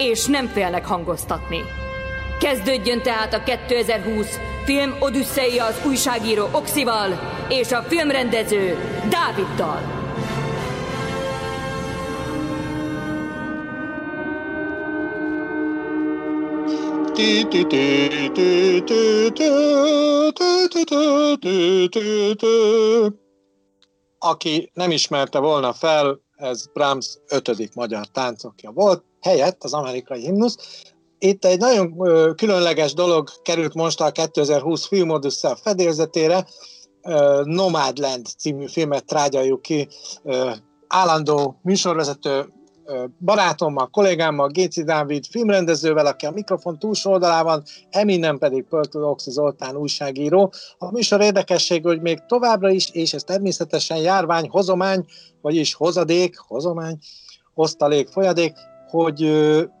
és nem félnek hangoztatni. Kezdődjön tehát a 2020 film Odüsszeia az újságíró Oxival és a filmrendező Dáviddal. Aki nem ismerte volna fel, ez Brahms ötödik magyar táncokja volt, helyett az amerikai himnusz. Itt egy nagyon különleges dolog került most a 2020 filmodusza fedélzetére, Nomadland című filmet trágyaljuk ki, állandó műsorvezető barátommal, kollégámmal, Géci Dávid filmrendezővel, aki a mikrofon túlsó oldalában, Eminem pedig Pöltő Oxi Zoltán újságíró. A műsor érdekesség, hogy még továbbra is, és ez természetesen járvány, hozomány, vagyis hozadék, hozomány, osztalék, folyadék, hogy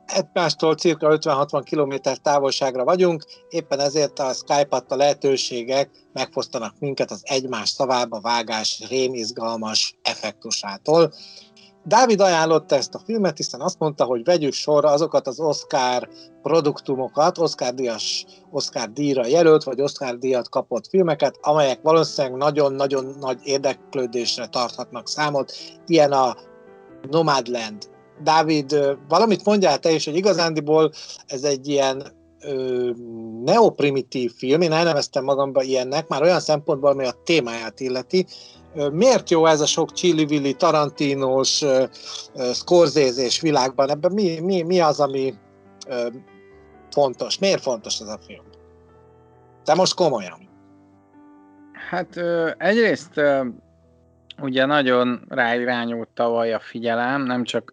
egymástól cirka 50-60 km távolságra vagyunk, éppen ezért a Skype adta lehetőségek megfosztanak minket az egymás szavába vágás rémizgalmas effektusától. Dávid ajánlotta ezt a filmet, hiszen azt mondta, hogy vegyük sorra azokat az Oscar produktumokat, Oscar díjas, Oscar díjra jelölt, vagy Oscar díjat kapott filmeket, amelyek valószínűleg nagyon-nagyon nagy érdeklődésre tarthatnak számot. Ilyen a Nomadland. Dávid, valamit mondjál te is, hogy igazándiból ez egy ilyen ö, neoprimitív film, én elneveztem magamba ilyennek, már olyan szempontból, ami a témáját illeti, Miért jó ez a sok Chili Tarantinos, Scorsese világban? Ebben mi, mi, mi az, ami fontos? Miért fontos ez a film? De most komolyan. Hát egyrészt ugye nagyon ráirányult tavaly a figyelem, nem csak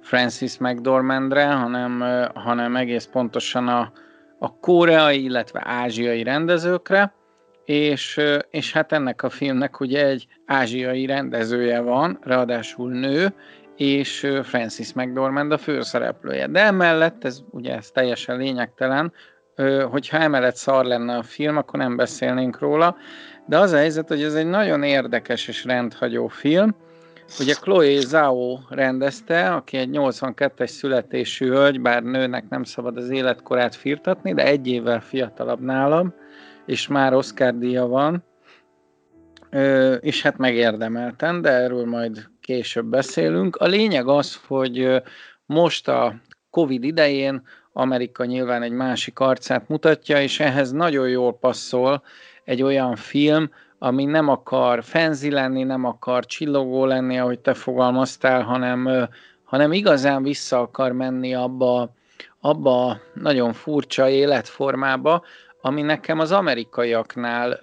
Francis McDormandre, hanem, hanem egész pontosan a, a koreai, illetve ázsiai rendezőkre, és, és hát ennek a filmnek ugye egy ázsiai rendezője van, ráadásul nő, és Francis McDormand a főszereplője. De emellett, ez ugye ez teljesen lényegtelen, hogyha emellett szar lenne a film, akkor nem beszélnénk róla, de az a helyzet, hogy ez egy nagyon érdekes és rendhagyó film, Ugye Chloe Zhao rendezte, aki egy 82-es születésű hölgy, bár nőnek nem szabad az életkorát firtatni, de egy évvel fiatalabb nálam, és már Oscar díja van, és hát megérdemelten, de erről majd később beszélünk. A lényeg az, hogy most a Covid idején Amerika nyilván egy másik arcát mutatja, és ehhez nagyon jól passzol egy olyan film, ami nem akar fenzi lenni, nem akar csillogó lenni, ahogy te fogalmaztál, hanem, hanem igazán vissza akar menni abba, abba nagyon furcsa életformába, ami nekem az amerikaiaknál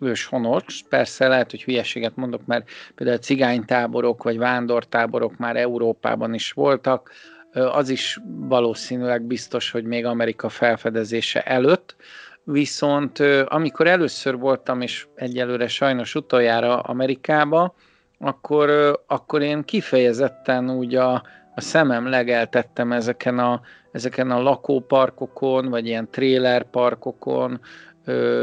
őshonos, persze lehet, hogy hülyeséget mondok, mert például cigánytáborok vagy vándortáborok már Európában is voltak, az is valószínűleg biztos, hogy még Amerika felfedezése előtt, viszont amikor először voltam, és egyelőre sajnos utoljára Amerikába, akkor, akkor én kifejezetten úgy a, a szemem legeltettem ezeken a, ezeken a lakóparkokon, vagy ilyen trélerparkokon,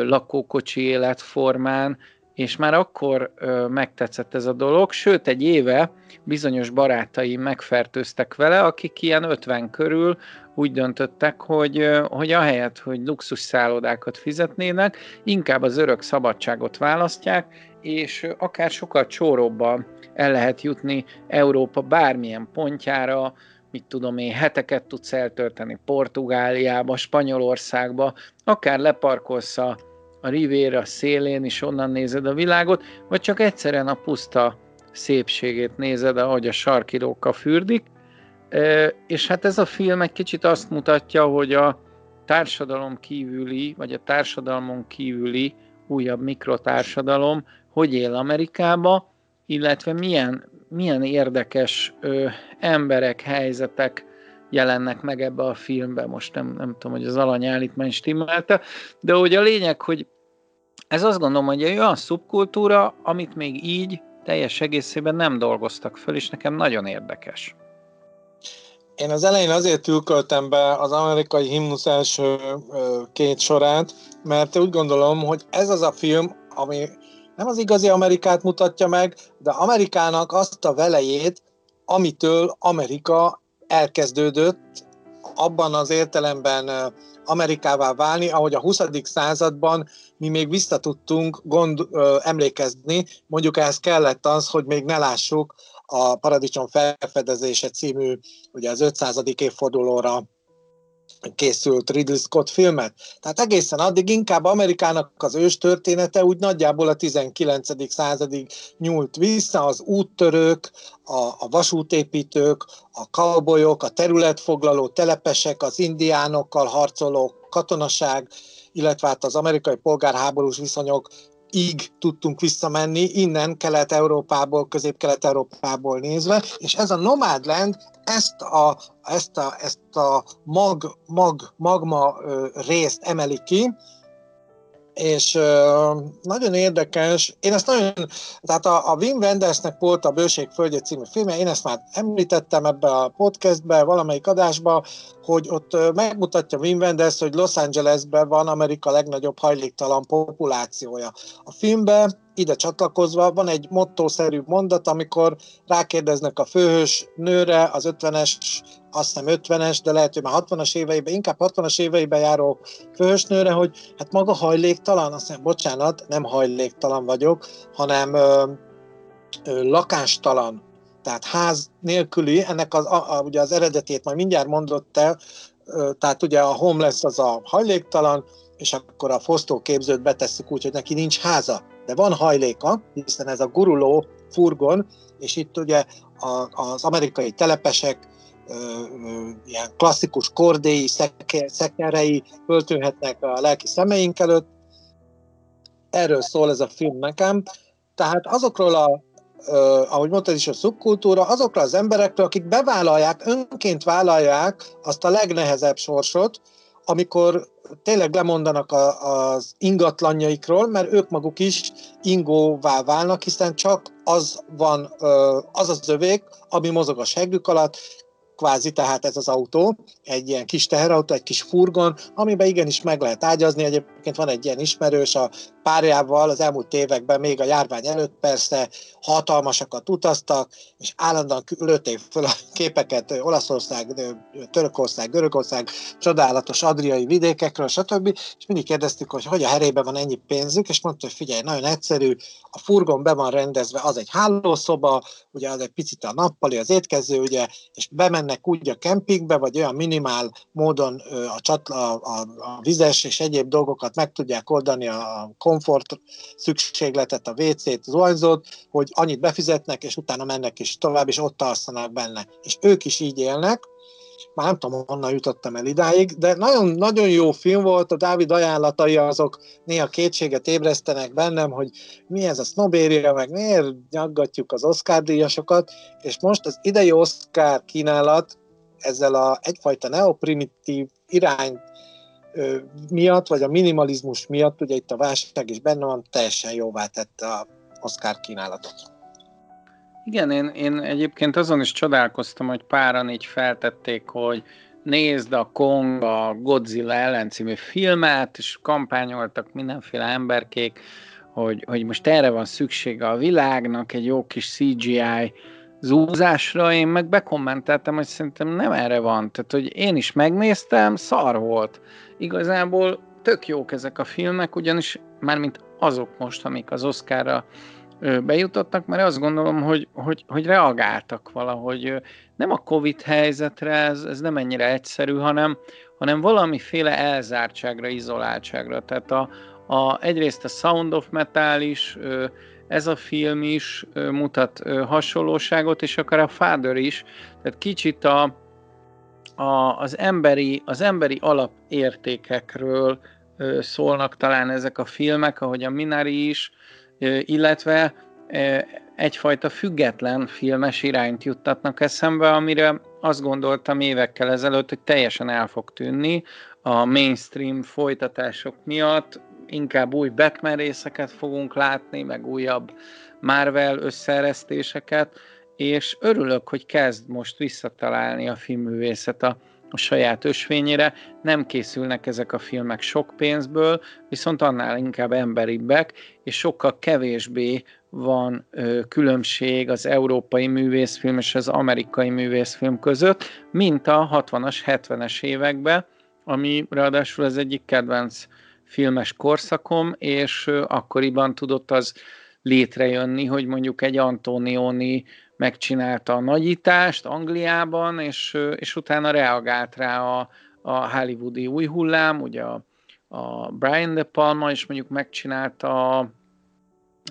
lakókocsi életformán, és már akkor ö, megtetszett ez a dolog, sőt egy éve bizonyos barátaim megfertőztek vele, akik ilyen 50 körül úgy döntöttek, hogy, ö, hogy ahelyett, hogy luxus szállodákat fizetnének, inkább az örök szabadságot választják, és akár sokkal csóróbban el lehet jutni Európa bármilyen pontjára, mit tudom én, heteket tudsz eltölteni Portugáliába, Spanyolországba, akár leparkolsz a, a Riviera szélén is onnan nézed a világot, vagy csak egyszerűen a puszta szépségét nézed, ahogy a sarkiróka fürdik. És hát ez a film egy kicsit azt mutatja, hogy a társadalom kívüli, vagy a társadalmon kívüli újabb mikrotársadalom hogy él Amerikába, illetve milyen milyen érdekes ö, emberek, helyzetek jelennek meg ebbe a filmbe. Most nem, nem tudom, hogy az alanyállítmány stimmelte, de hogy a lényeg, hogy ez azt gondolom, hogy egy olyan szubkultúra, amit még így teljes egészében nem dolgoztak föl, és nekem nagyon érdekes. Én az elején azért ülköltem be az amerikai himnusz első két sorát, mert úgy gondolom, hogy ez az a film, ami nem az igazi Amerikát mutatja meg, de Amerikának azt a velejét, amitől Amerika elkezdődött, abban az értelemben Amerikává válni, ahogy a 20. században mi még visszatudtunk gond, ö, emlékezni, mondjuk ehhez kellett az, hogy még ne lássuk a Paradicsom felfedezése című, ugye az 500. évfordulóra készült Ridley Scott filmet. Tehát egészen addig inkább Amerikának az ős története úgy nagyjából a 19. századig nyúlt vissza, az úttörők, a, a vasútépítők, a cowboyok, a területfoglaló telepesek, az indiánokkal harcoló katonaság, illetve hát az amerikai polgárháborús viszonyok így tudtunk visszamenni, innen Kelet-Európából, Közép-Kelet-Európából nézve, és ez a Nomadland ezt a, ezt a, ezt a mag, mag, magma részt emeli ki, és nagyon érdekes, én ezt nagyon, tehát a, a Wim Wendersnek volt a Bőség Földje című filmje, én ezt már említettem ebbe a podcastbe, valamelyik adásba, hogy ott megmutatja Wim Wenders, hogy Los Angelesben van Amerika legnagyobb hajléktalan populációja. A filmben ide csatlakozva van egy mottószerű mondat, amikor rákérdeznek a főhős nőre, az 50-es, azt hiszem 50-es, de lehet, hogy már 60-as éveiben, inkább 60-as éveiben járó főhősnőre, hogy hát maga hajléktalan, azt mondja, bocsánat, nem hajléktalan vagyok, hanem ö, ö, lakástalan, tehát ház nélküli, ennek az, a, a, ugye az eredetét majd mindjárt mondott el, ö, tehát ugye a homeless az a hajléktalan, és akkor a fosztóképzőt betesszük úgy, hogy neki nincs háza de van hajléka, hiszen ez a guruló furgon, és itt ugye az amerikai telepesek ilyen klasszikus kordéi, szekerei föltűnhetnek a lelki szemeink előtt. Erről szól ez a film nekem. Tehát azokról a ahogy mondtad is, a szubkultúra, azokra az emberekről, akik bevállalják, önként vállalják azt a legnehezebb sorsot, amikor tényleg lemondanak a, az ingatlanjaikról, mert ők maguk is ingóvá válnak, hiszen csak az van, az az övék, ami mozog a seggük alatt, kvázi, tehát ez az autó, egy ilyen kis teherautó, egy kis furgon, amiben igenis meg lehet ágyazni. Egyébként van egy ilyen ismerős a párjával az elmúlt években, még a járvány előtt persze hatalmasakat utaztak, és állandóan lőtték fel a képeket Olaszország, Törökország, Görögország, csodálatos adriai vidékekről, stb. És mindig kérdeztük, hogy hogy a herében van ennyi pénzük, és mondta, hogy figyelj, nagyon egyszerű, a furgon be van rendezve, az egy hálószoba, ugye az egy picit a nappali, az étkező, ugye, és bemennek úgy a kempingbe, vagy olyan minimál módon a, csatla, a, a vizes és egyéb dolgokat meg tudják oldani a komfort szükségletet, a WC-t, zuhanyzót, hogy annyit befizetnek, és utána mennek is tovább, és ott alszanak benne. És ők is így élnek, már nem tudom, honnan jutottam el idáig, de nagyon, nagyon jó film volt, a Dávid ajánlatai azok néha kétséget ébresztenek bennem, hogy mi ez a sznobéria, meg miért nyaggatjuk az Oscar díjasokat, és most az idei Oscar kínálat ezzel a egyfajta neoprimitív irány miatt, vagy a minimalizmus miatt, ugye itt a válság is benne van, teljesen jóvá tette a Oscar kínálatot. Igen, én, én egyébként azon is csodálkoztam, hogy páran így feltették, hogy nézd a Kong, a Godzilla ellen című filmet, és kampányoltak mindenféle emberkék, hogy, hogy most erre van szüksége a világnak, egy jó kis CGI zúzásra, én meg bekommenteltem, hogy szerintem nem erre van. Tehát, hogy én is megnéztem, szar volt. Igazából tök jók ezek a filmek, ugyanis mármint azok most, amik az Oscarra bejutottak, mert azt gondolom, hogy, hogy, hogy reagáltak valahogy. Nem a Covid helyzetre, ez, ez nem ennyire egyszerű, hanem, hanem valamiféle elzártságra, izoláltságra. Tehát a, a, egyrészt a Sound of Metal is, ez a film is mutat hasonlóságot, és akár a Father is, tehát kicsit a, a, az, emberi, az emberi alapértékekről szólnak talán ezek a filmek, ahogy a Minari is, illetve egyfajta független filmes irányt juttatnak eszembe, amire azt gondoltam évekkel ezelőtt, hogy teljesen el fog tűnni a mainstream folytatások miatt, inkább új Batman részeket fogunk látni, meg újabb Marvel összeeresztéseket, és örülök, hogy kezd most visszatalálni a filmművészet a, a saját ösvényére. Nem készülnek ezek a filmek sok pénzből, viszont annál inkább emberibbek, és sokkal kevésbé van ö, különbség az európai művészfilm és az amerikai művészfilm között, mint a 60-as, 70-es években, ami ráadásul az egyik kedvenc filmes korszakom, és akkoriban tudott az létrejönni, hogy mondjuk egy Antonioni megcsinálta a nagyítást Angliában, és, és utána reagált rá a, a hollywoodi új hullám, ugye a, a Brian De Palma is mondjuk megcsinálta a,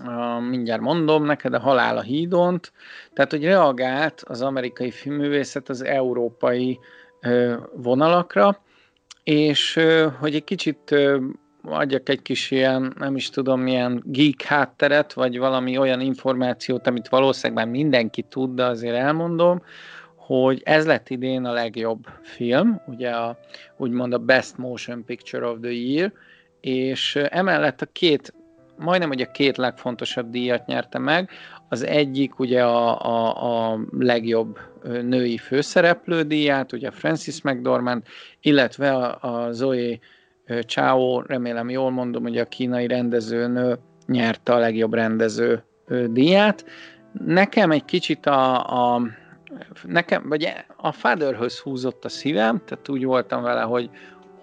a, mindjárt mondom neked, a Halál a hídont, tehát hogy reagált az amerikai filmművészet az európai ö, vonalakra, és hogy egy kicsit adjak egy kis ilyen, nem is tudom, milyen geek hátteret, vagy valami olyan információt, amit valószínűleg már mindenki tud, de azért elmondom, hogy ez lett idén a legjobb film, ugye a, úgymond a Best Motion Picture of the Year, és emellett a két, majdnem, hogy a két legfontosabb díjat nyerte meg, az egyik ugye a, a, a legjobb női főszereplő díját, ugye Francis McDormand, illetve a, a Zoe Chao, remélem jól mondom, hogy a kínai rendezőnő nyerte a legjobb rendező díját. Nekem egy kicsit a, a nekem, vagy a Fatherhöz húzott a szívem, tehát úgy voltam vele, hogy,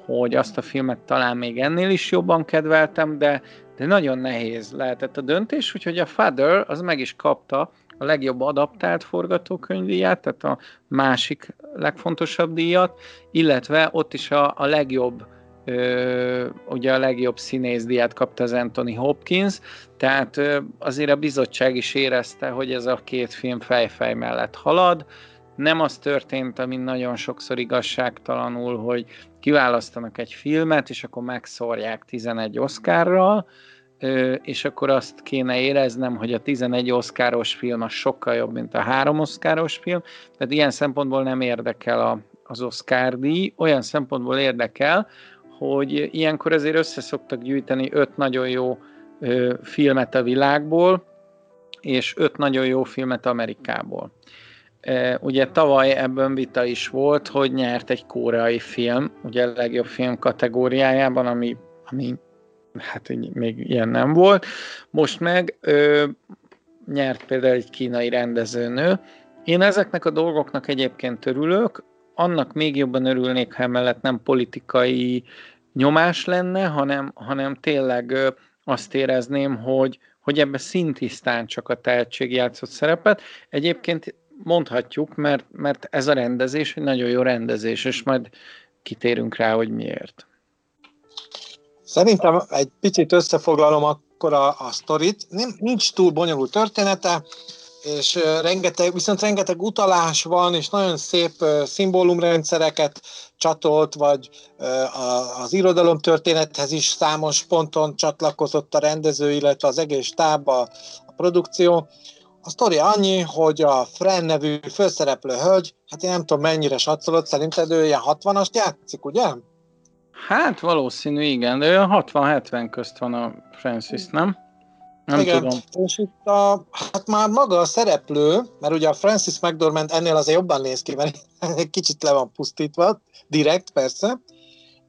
hogy azt a filmet talán még ennél is jobban kedveltem, de, de nagyon nehéz lehetett a döntés, úgyhogy a Father az meg is kapta a legjobb adaptált forgatókönyvdíjat, tehát a másik legfontosabb díjat, illetve ott is a, a legjobb ö, ugye a legjobb színészdíját kapta az Anthony Hopkins, tehát ö, azért a bizottság is érezte, hogy ez a két film fejfej mellett halad. Nem az történt, ami nagyon sokszor igazságtalanul, hogy kiválasztanak egy filmet, és akkor megszórják 11 Oscarral, és akkor azt kéne éreznem, hogy a 11 oszkáros film az sokkal jobb, mint a három oszkáros film, tehát ilyen szempontból nem érdekel a, az Oscar olyan szempontból érdekel, hogy ilyenkor azért összeszoktak gyűjteni öt nagyon jó ö, filmet a világból, és öt nagyon jó filmet Amerikából. E, ugye tavaly ebben vita is volt, hogy nyert egy koreai film, ugye a legjobb film kategóriájában, ami, ami hát még ilyen nem volt. Most meg ö, nyert például egy kínai rendezőnő. Én ezeknek a dolgoknak egyébként örülök, annak még jobban örülnék, ha emellett nem politikai nyomás lenne, hanem, hanem tényleg azt érezném, hogy, hogy ebbe szintisztán csak a tehetség játszott szerepet. Egyébként mondhatjuk, mert, mert ez a rendezés egy nagyon jó rendezés, és majd kitérünk rá, hogy miért. Szerintem egy picit összefoglalom akkor a, a sztorit. Nincs túl bonyolult története, és rengeteg, viszont rengeteg utalás van, és nagyon szép szimbólumrendszereket csatolt, vagy az irodalom történethez is számos ponton csatlakozott a rendező, illetve az egész stáb, a, a produkció. A sztori annyi, hogy a Fren nevű főszereplő hölgy, hát én nem tudom mennyire satszolott, szerinted ő ilyen 60-ast játszik, ugye? Hát valószínű, igen, de olyan 60-70 közt van a Francis, nem? Nem Igen. tudom. És itt a, hát már maga a szereplő, mert ugye a Francis McDormand ennél azért jobban néz ki, mert egy kicsit le van pusztítva, direkt persze.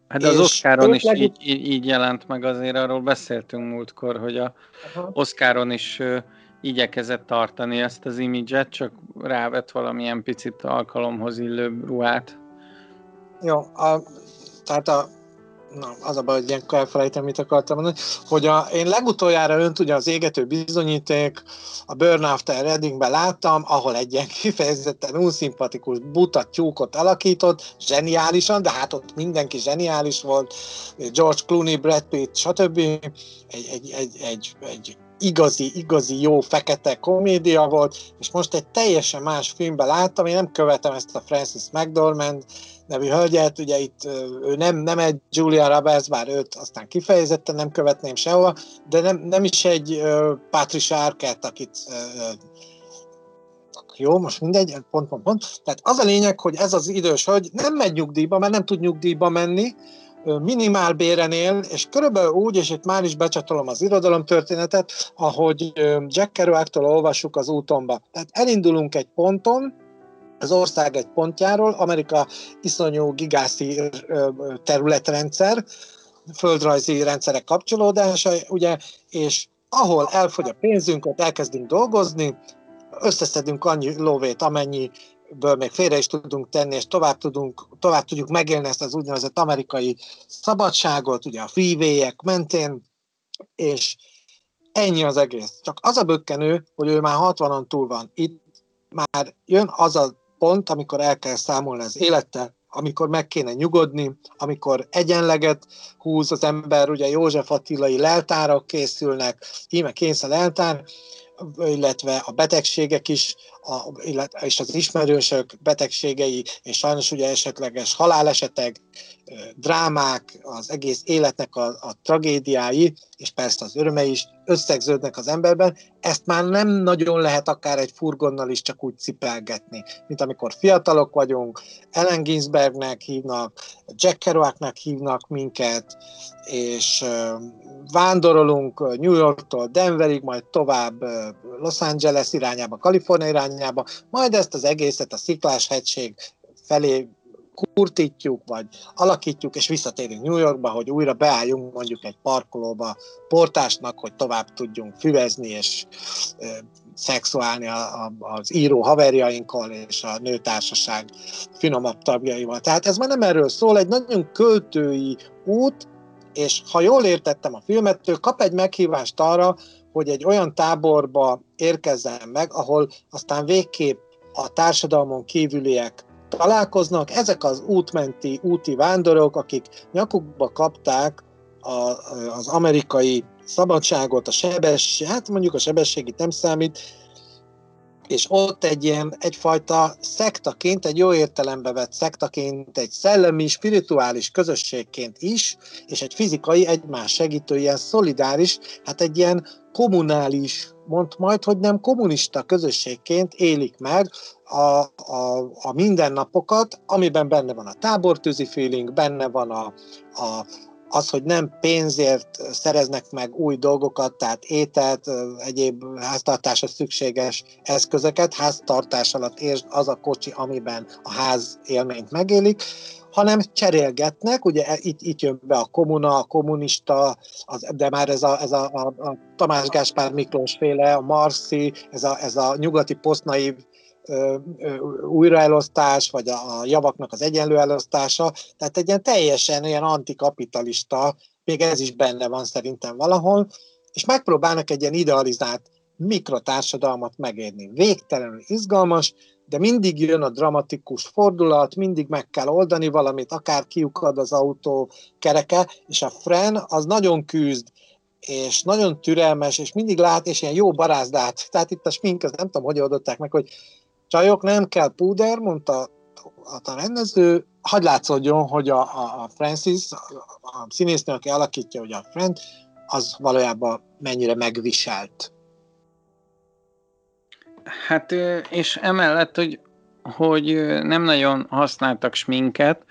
Hát az Oscaron is legit... így, így jelent meg, azért arról beszéltünk múltkor, hogy a Aha. Oscaron is uh, igyekezett tartani ezt az imidzset, csak rávett valamilyen picit alkalomhoz illő ruhát. Jó, a, tehát a na, az a baj, hogy ilyenkor elfelejtem, mit akartam mondani, hogy a, én legutoljára önt ugye az égető bizonyíték, a Burn After Readingben láttam, ahol egy ilyen kifejezetten unszimpatikus buta tyúkot alakított, zseniálisan, de hát ott mindenki zseniális volt, George Clooney, Brad Pitt, stb. Egy, egy, egy, egy, egy igazi, igazi jó fekete komédia volt, és most egy teljesen más filmben láttam, én nem követem ezt a Francis McDormand nevű hölgyet, ugye itt ő nem, nem egy Julia Roberts, bár őt aztán kifejezetten nem követném sehova, de nem, nem is egy Patricia Arquette, akit jó, most mindegy, pont, pont, pont. Tehát az a lényeg, hogy ez az idős hölgy nem megy nyugdíjba, mert nem tud nyugdíjba menni, minimál béren él, és körülbelül úgy, és itt már is becsatolom az irodalomtörténetet, ahogy Jack Kerouac-tól olvassuk az útomba. Tehát elindulunk egy ponton, az ország egy pontjáról, Amerika iszonyú gigászi területrendszer, földrajzi rendszerek kapcsolódása, ugye, és ahol elfogy a pénzünk, ott elkezdünk dolgozni, összeszedünk annyi lóvét, amennyi ből még félre is tudunk tenni, és tovább, tudunk, tovább tudjuk megélni ezt az úgynevezett amerikai szabadságot, ugye a freeway mentén, és ennyi az egész. Csak az a bökkenő, hogy ő már 60-on túl van. Itt már jön az a pont, amikor el kell számolni az élettel, amikor meg kéne nyugodni, amikor egyenleget húz az ember, ugye József Attilai leltárok készülnek, íme kényszer leltár, illetve a betegségek is, a, illetve, és az ismerősök betegségei, és sajnos ugye esetleges halálesetek, drámák, az egész életnek a, a tragédiái, és persze az öröme is összegződnek az emberben, ezt már nem nagyon lehet akár egy furgonnal is csak úgy cipelgetni, mint amikor fiatalok vagyunk, Ellen Ginsbergnek hívnak, Jack Kerouacnak hívnak minket, és vándorolunk New Yorktól Denverig, majd tovább Los Angeles irányába, Kalifornia irányába, majd ezt az egészet a Sziklás hegység felé kurtítjuk, vagy alakítjuk, és visszatérünk New Yorkba, hogy újra beálljunk mondjuk egy parkolóba portásnak, hogy tovább tudjunk füvezni, és e, szexuálni a, a, az író haverjainkkal, és a nőtársaság finomabb tagjaival. Tehát ez már nem erről szól, egy nagyon költői út, és ha jól értettem a filmet, ő kap egy meghívást arra, hogy egy olyan táborba érkezzen meg, ahol aztán végképp a társadalmon kívüliek találkoznak. Ezek az útmenti, úti vándorok, akik nyakukba kapták a, az amerikai szabadságot, a sebesség, hát mondjuk a sebességi nem számít, és ott egy ilyen egyfajta szektaként, egy jó értelembe vett szektaként, egy szellemi, spirituális közösségként is, és egy fizikai egymás segítő, ilyen szolidáris, hát egy ilyen kommunális, mond majd, hogy nem kommunista közösségként élik meg a, a, a mindennapokat, amiben benne van a tábortűzi feeling, benne van a, a, az, hogy nem pénzért szereznek meg új dolgokat, tehát ételt, egyéb háztartásra szükséges eszközöket, háztartás alatt értsd az a kocsi, amiben a ház élményt megélik, hanem cserélgetnek, ugye e, itt, itt jön be a kommuna, a kommunista, az, de már ez a, ez a, a, a Tamás Gáspár Miklós féle, a Marci, ez a, ez a nyugati posztnaív újraelosztás, vagy a, javaknak az egyenlő elosztása, tehát egy ilyen teljesen ilyen antikapitalista, még ez is benne van szerintem valahol, és megpróbálnak egy ilyen idealizált mikrotársadalmat megérni. Végtelenül izgalmas, de mindig jön a dramatikus fordulat, mindig meg kell oldani valamit, akár kiukad az autó kereke, és a Fren az nagyon küzd, és nagyon türelmes, és mindig lát, és ilyen jó barázdát. Tehát itt a smink, az nem tudom, hogy oldották meg, hogy csajok, nem kell púder, mondta a rendező, hagy látszódjon, hogy a, a, Francis, a színésznő, aki alakítja ugye a Friend, az valójában mennyire megviselt. Hát, és emellett, hogy, hogy nem nagyon használtak sminket,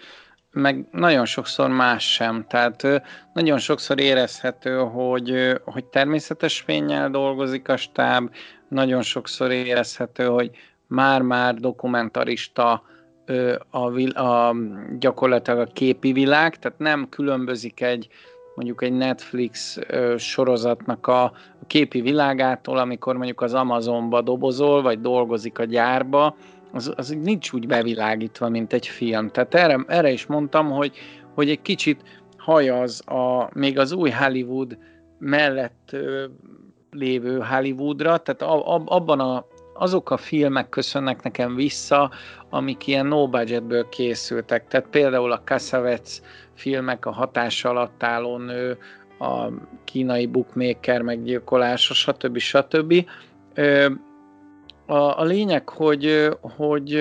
meg nagyon sokszor más sem. Tehát nagyon sokszor érezhető, hogy, hogy természetes fényel dolgozik a stáb, nagyon sokszor érezhető, hogy már-már dokumentarista a, a, gyakorlatilag a képi világ, tehát nem különbözik egy mondjuk egy Netflix sorozatnak a, a képi világától, amikor mondjuk az Amazonba dobozol, vagy dolgozik a gyárba, az, az nincs úgy bevilágítva, mint egy film. Tehát erre, erre is mondtam, hogy, hogy egy kicsit hajaz a, még az új Hollywood mellett ö, lévő Hollywoodra, tehát a, a, abban a azok a filmek köszönnek nekem vissza, amik ilyen no budgetből készültek. Tehát például a Cassavetes filmek, a hatás alatt álló nő, a kínai bookmaker meggyilkolása, stb. stb. A, a lényeg, hogy, hogy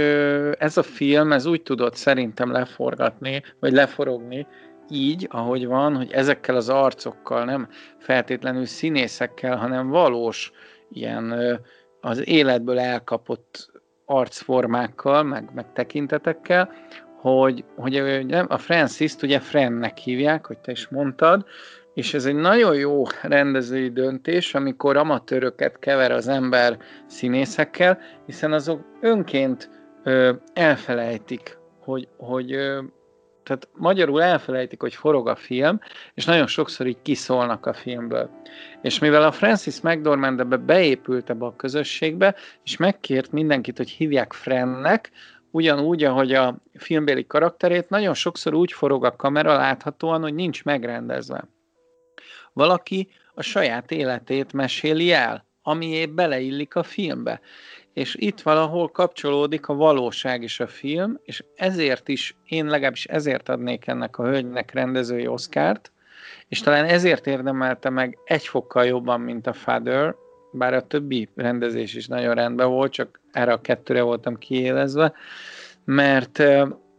ez a film, ez úgy tudott szerintem leforgatni, vagy leforogni, így, ahogy van, hogy ezekkel az arcokkal, nem feltétlenül színészekkel, hanem valós ilyen az életből elkapott arcformákkal, meg, meg tekintetekkel, hogy, hogy a Francis-t ugye Frennek hívják, hogy te is mondtad, és ez egy nagyon jó rendezői döntés, amikor amatőröket kever az ember színészekkel, hiszen azok önként ö, elfelejtik, hogy, hogy ö, tehát magyarul elfelejtik, hogy forog a film, és nagyon sokszor így kiszólnak a filmből. És mivel a Francis McDormand ebbe beépült ebbe a közösségbe, és megkért mindenkit, hogy hívják Frennek, ugyanúgy, ahogy a filmbéli karakterét, nagyon sokszor úgy forog a kamera láthatóan, hogy nincs megrendezve. Valaki a saját életét meséli el, ami épp beleillik a filmbe. És itt valahol kapcsolódik a valóság is a film, és ezért is, én legalábbis ezért adnék ennek a hölgynek rendezői oszkárt, és talán ezért érdemelte meg egy fokkal jobban, mint a Father, bár a többi rendezés is nagyon rendben volt, csak erre a kettőre voltam kiélezve, mert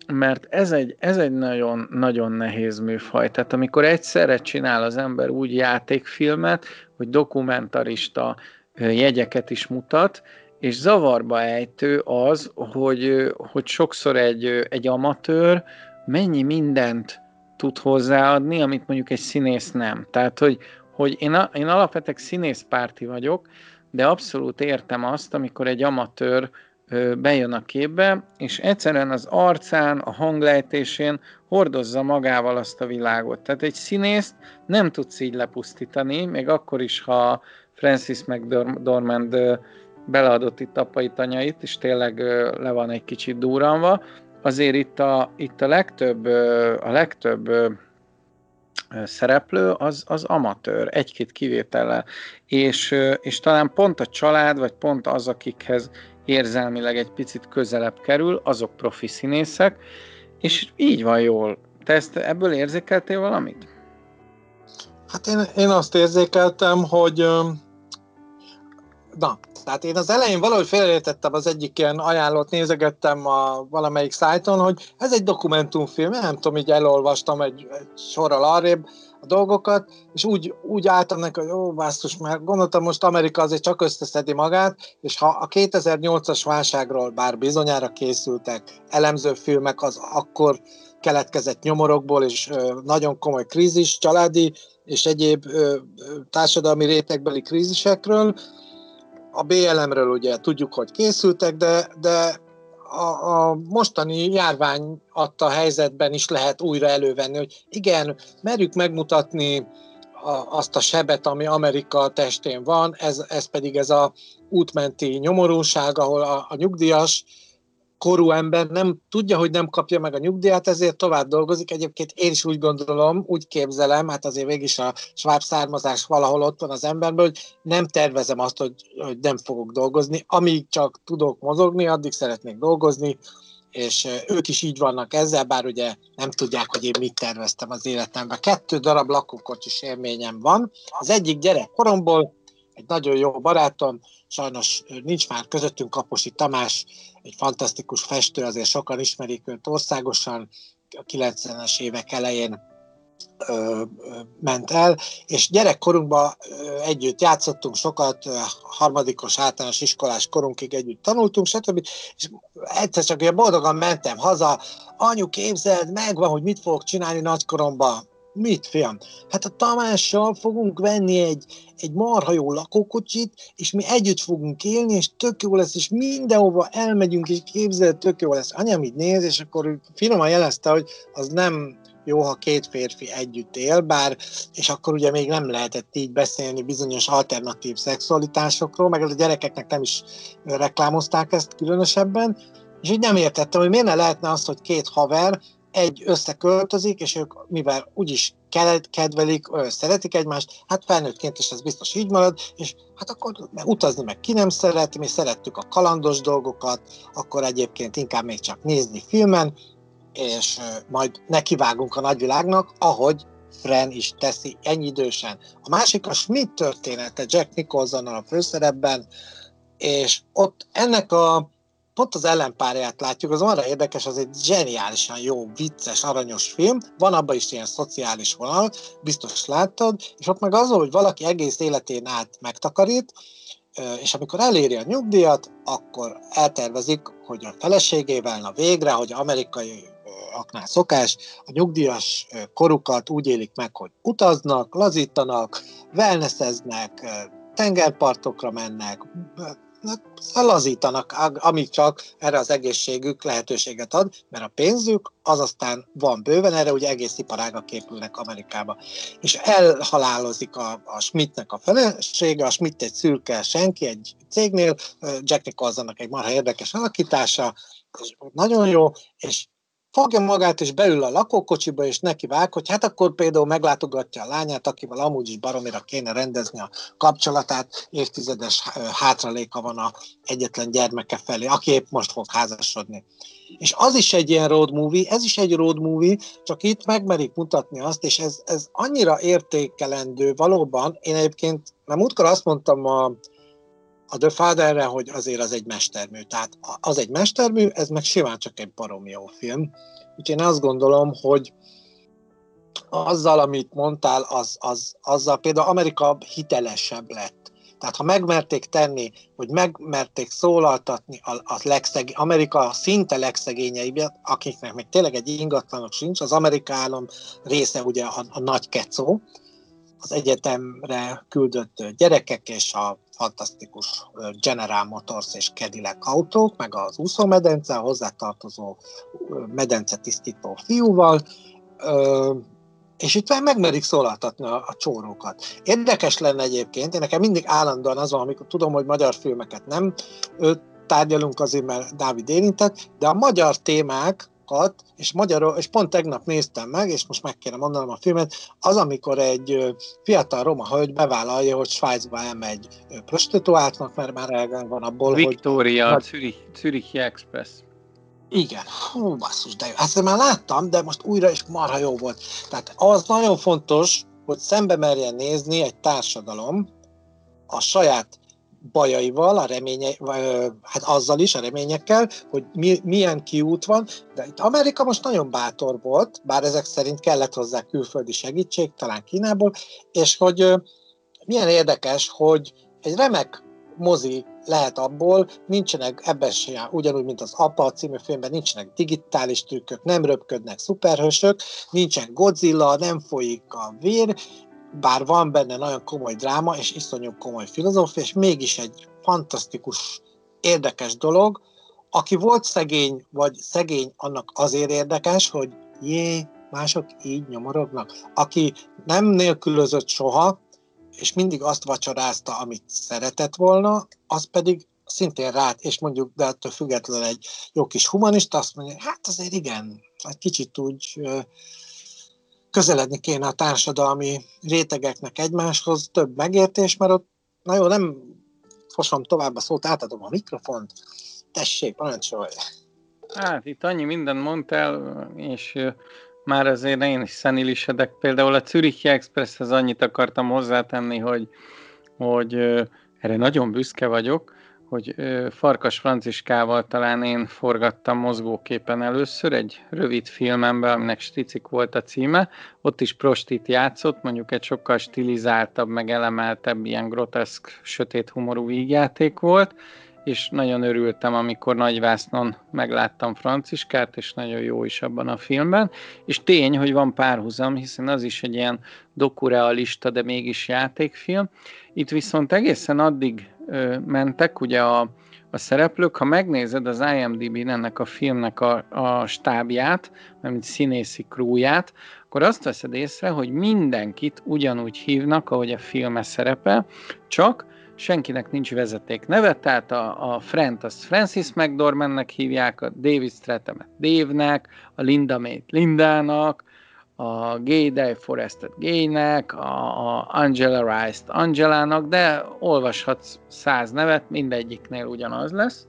mert ez egy, ez egy nagyon, nagyon nehéz műfaj. Tehát amikor egyszerre csinál az ember úgy játékfilmet, hogy dokumentarista jegyeket is mutat, és zavarba ejtő az, hogy, hogy sokszor egy, egy amatőr mennyi mindent tud hozzáadni, amit mondjuk egy színész nem. Tehát, hogy, hogy én, a, én alapvetően színészpárti vagyok, de abszolút értem azt, amikor egy amatőr bejön a képbe, és egyszerűen az arcán, a hanglejtésén hordozza magával azt a világot. Tehát egy színészt nem tudsz így lepusztítani, még akkor is, ha Francis McDormand beleadott itt apai tanyait, és tényleg le van egy kicsit durranva, azért itt a, itt a legtöbb, a legtöbb szereplő az, az amatőr, egy-két kivétellel, és, és talán pont a család, vagy pont az, akikhez érzelmileg egy picit közelebb kerül, azok profi színészek, és így van jól. Te ezt ebből érzékeltél valamit? Hát én, én azt érzékeltem, hogy na, tehát én az elején valahogy félreértettem az egyik ilyen ajánlót, nézegettem a valamelyik szájton, hogy ez egy dokumentumfilm, nem tudom, így elolvastam egy, egy sorral arrébb, a dolgokat, és úgy, úgy álltam neki, hogy ó, basztus, mert gondoltam, most Amerika azért csak összeszedi magát, és ha a 2008-as válságról bár bizonyára készültek elemző filmek, az akkor keletkezett nyomorokból, és nagyon komoly krízis, családi és egyéb társadalmi rétegbeli krízisekről, a BLM-ről ugye tudjuk, hogy készültek, de, de a, a mostani járvány adta helyzetben is lehet újra elővenni, hogy igen, merjük megmutatni a, azt a sebet, ami Amerika testén van, ez, ez pedig ez a útmenti nyomorúság, ahol a, a nyugdíjas korú ember nem tudja, hogy nem kapja meg a nyugdíjat, ezért tovább dolgozik. Egyébként én is úgy gondolom, úgy képzelem, hát azért végig a sváb származás valahol ott van az emberben, hogy nem tervezem azt, hogy, hogy nem fogok dolgozni. Amíg csak tudok mozogni, addig szeretnék dolgozni, és ők is így vannak ezzel, bár ugye nem tudják, hogy én mit terveztem az életemben. Kettő darab lakókocsis élményem van. Az egyik gyerek koromból, egy nagyon jó barátom, sajnos nincs már közöttünk Kaposi Tamás, egy fantasztikus festő, azért sokan ismerik őt országosan, a 90-es évek elején ö, ö, ment el, és gyerekkorunkban ö, együtt játszottunk sokat, harmadikos általános iskolás korunkig együtt tanultunk, stb. És egyszer csak olyan boldogan mentem haza, anyu képzeld, megvan, hogy mit fogok csinálni nagykoromban, Mit, fiam? Hát a Tamással fogunk venni egy, egy marha jó lakókocsit, és mi együtt fogunk élni, és tök jó lesz, és mindenhova elmegyünk, és képzeld, tök jó lesz. Anyám így néz, és akkor finoman jelezte, hogy az nem jó, ha két férfi együtt él, bár, és akkor ugye még nem lehetett így beszélni bizonyos alternatív szexualitásokról, meg a gyerekeknek nem is reklámozták ezt különösebben, és így nem értettem, hogy miért ne lehetne az, hogy két haver egy összeköltözik, és ők mivel úgyis kedvelik, szeretik egymást, hát felnőttként is ez biztos így marad, és hát akkor utazni meg ki nem szeret, mi szerettük a kalandos dolgokat, akkor egyébként inkább még csak nézni filmen, és majd nekivágunk a nagyvilágnak, ahogy Fren is teszi ennyi idősen. A másik a Schmidt története Jack nicholson a főszerepben, és ott ennek a pont az ellenpárját látjuk, az arra érdekes, az egy zseniálisan jó, vicces, aranyos film, van abban is ilyen szociális vonal, biztos láttad, és ott meg az, hogy valaki egész életén át megtakarít, és amikor eléri a nyugdíjat, akkor eltervezik, hogy a feleségével, na végre, hogy amerikai aknál szokás, a nyugdíjas korukat úgy élik meg, hogy utaznak, lazítanak, wellnesseznek, tengerpartokra mennek, lazítanak, amíg csak erre az egészségük lehetőséget ad, mert a pénzük az aztán van bőven, erre ugye egész iparágak képülnek Amerikába. És elhalálozik a, a Schmidtnek a felesége, a Schmidt egy szürke senki egy cégnél, Jack Nicholsonnak egy marha érdekes alakítása, nagyon jó, és fogja magát, és beül a lakókocsiba, és neki vág, hogy hát akkor például meglátogatja a lányát, akivel amúgy is baromira kéne rendezni a kapcsolatát, évtizedes hátraléka van a egyetlen gyermeke felé, aki épp most fog házasodni. És az is egy ilyen road movie, ez is egy road movie, csak itt megmerik mutatni azt, és ez, ez annyira értékelendő valóban. Én egyébként, mert múltkor azt mondtam a, a The Fatherre, hogy azért az egy mestermű. Tehát az egy mestermű, ez meg simán csak egy barom jó film. Úgyhogy én azt gondolom, hogy azzal, amit mondtál, az, az, azzal például Amerika hitelesebb lett. Tehát ha megmerték tenni, hogy megmerték szólaltatni a, a legszeg, Amerika szinte legszegényeibbet, akiknek még tényleg egy ingatlanok sincs, az Amerika állam része ugye a, a nagy kecó, az egyetemre küldött gyerekek és a fantasztikus General Motors és Cadillac autók, meg az úszómedence, a hozzátartozó medence tisztító fiúval, és itt megmerik szólaltatni a, a csórókat. Érdekes lenne egyébként, én nekem mindig állandóan az van, amikor tudom, hogy magyar filmeket nem tárgyalunk azért, mert Dávid érintett, de a magyar témák, sokat, és magyarul, és pont tegnap néztem meg, és most meg kéne mondanom a filmet, az, amikor egy fiatal roma hölgy bevállalja, hogy Svájcba elmegy prostituáltnak, mert már elgen van abból, Victoria, hogy... Zürich, Zürich Express. Igen, hú, basszus, de jó. Ezt már láttam, de most újra is marha jó volt. Tehát az nagyon fontos, hogy szembe merjen nézni egy társadalom a saját bajaival, a reménye, hát azzal is, a reményekkel, hogy mi, milyen kiút van, de itt Amerika most nagyon bátor volt, bár ezek szerint kellett hozzá külföldi segítség, talán Kínából, és hogy milyen érdekes, hogy egy remek mozi lehet abból, nincsenek ebben sem, ugyanúgy, mint az Apa című filmben, nincsenek digitális trükkök, nem röpködnek szuperhősök, nincsen Godzilla, nem folyik a vér, bár van benne nagyon komoly dráma és iszonyú komoly filozófia, és mégis egy fantasztikus, érdekes dolog. Aki volt szegény, vagy szegény, annak azért érdekes, hogy jé, mások így nyomorognak. Aki nem nélkülözött soha, és mindig azt vacsorázta, amit szeretett volna, az pedig szintén rá, és mondjuk, de ettől függetlenül egy jó kis humanista, azt mondja, hát azért igen, egy kicsit úgy közeledni kéne a társadalmi rétegeknek egymáshoz, több megértés, mert ott, na jó, nem fosom tovább a szót, átadom a mikrofont, tessék, parancsolj! Hát itt annyi mindent mondtál, és már azért én is szenilisedek. Például a Zürichi Expresshez annyit akartam hozzátenni, hogy, hogy erre nagyon büszke vagyok, hogy Farkas Franciskával talán én forgattam mozgóképen először egy rövid filmemben, aminek Sticik volt a címe. Ott is prostit játszott, mondjuk egy sokkal stilizáltabb, meg elemeltebb, ilyen groteszk, sötét humorú vígjáték volt, és nagyon örültem, amikor Nagyvásznon megláttam Franciskát, és nagyon jó is abban a filmben. És tény, hogy van párhuzam, hiszen az is egy ilyen dokurealista, de mégis játékfilm. Itt viszont egészen addig mentek, ugye a, a szereplők, ha megnézed az IMDb-n ennek a filmnek a, a stábját, mint színészi krúját, akkor azt veszed észre, hogy mindenkit ugyanúgy hívnak, ahogy a filme szerepel, csak senkinek nincs vezeték neve, tehát a, a Frent azt Francis McDormandnek hívják, a David Strathamet Dave-nek, a Linda May Lindának, a Gay Day Forestet Gaynek, a, a Angela Rice-t Angelának, de olvashatsz száz nevet, mindegyiknél ugyanaz lesz.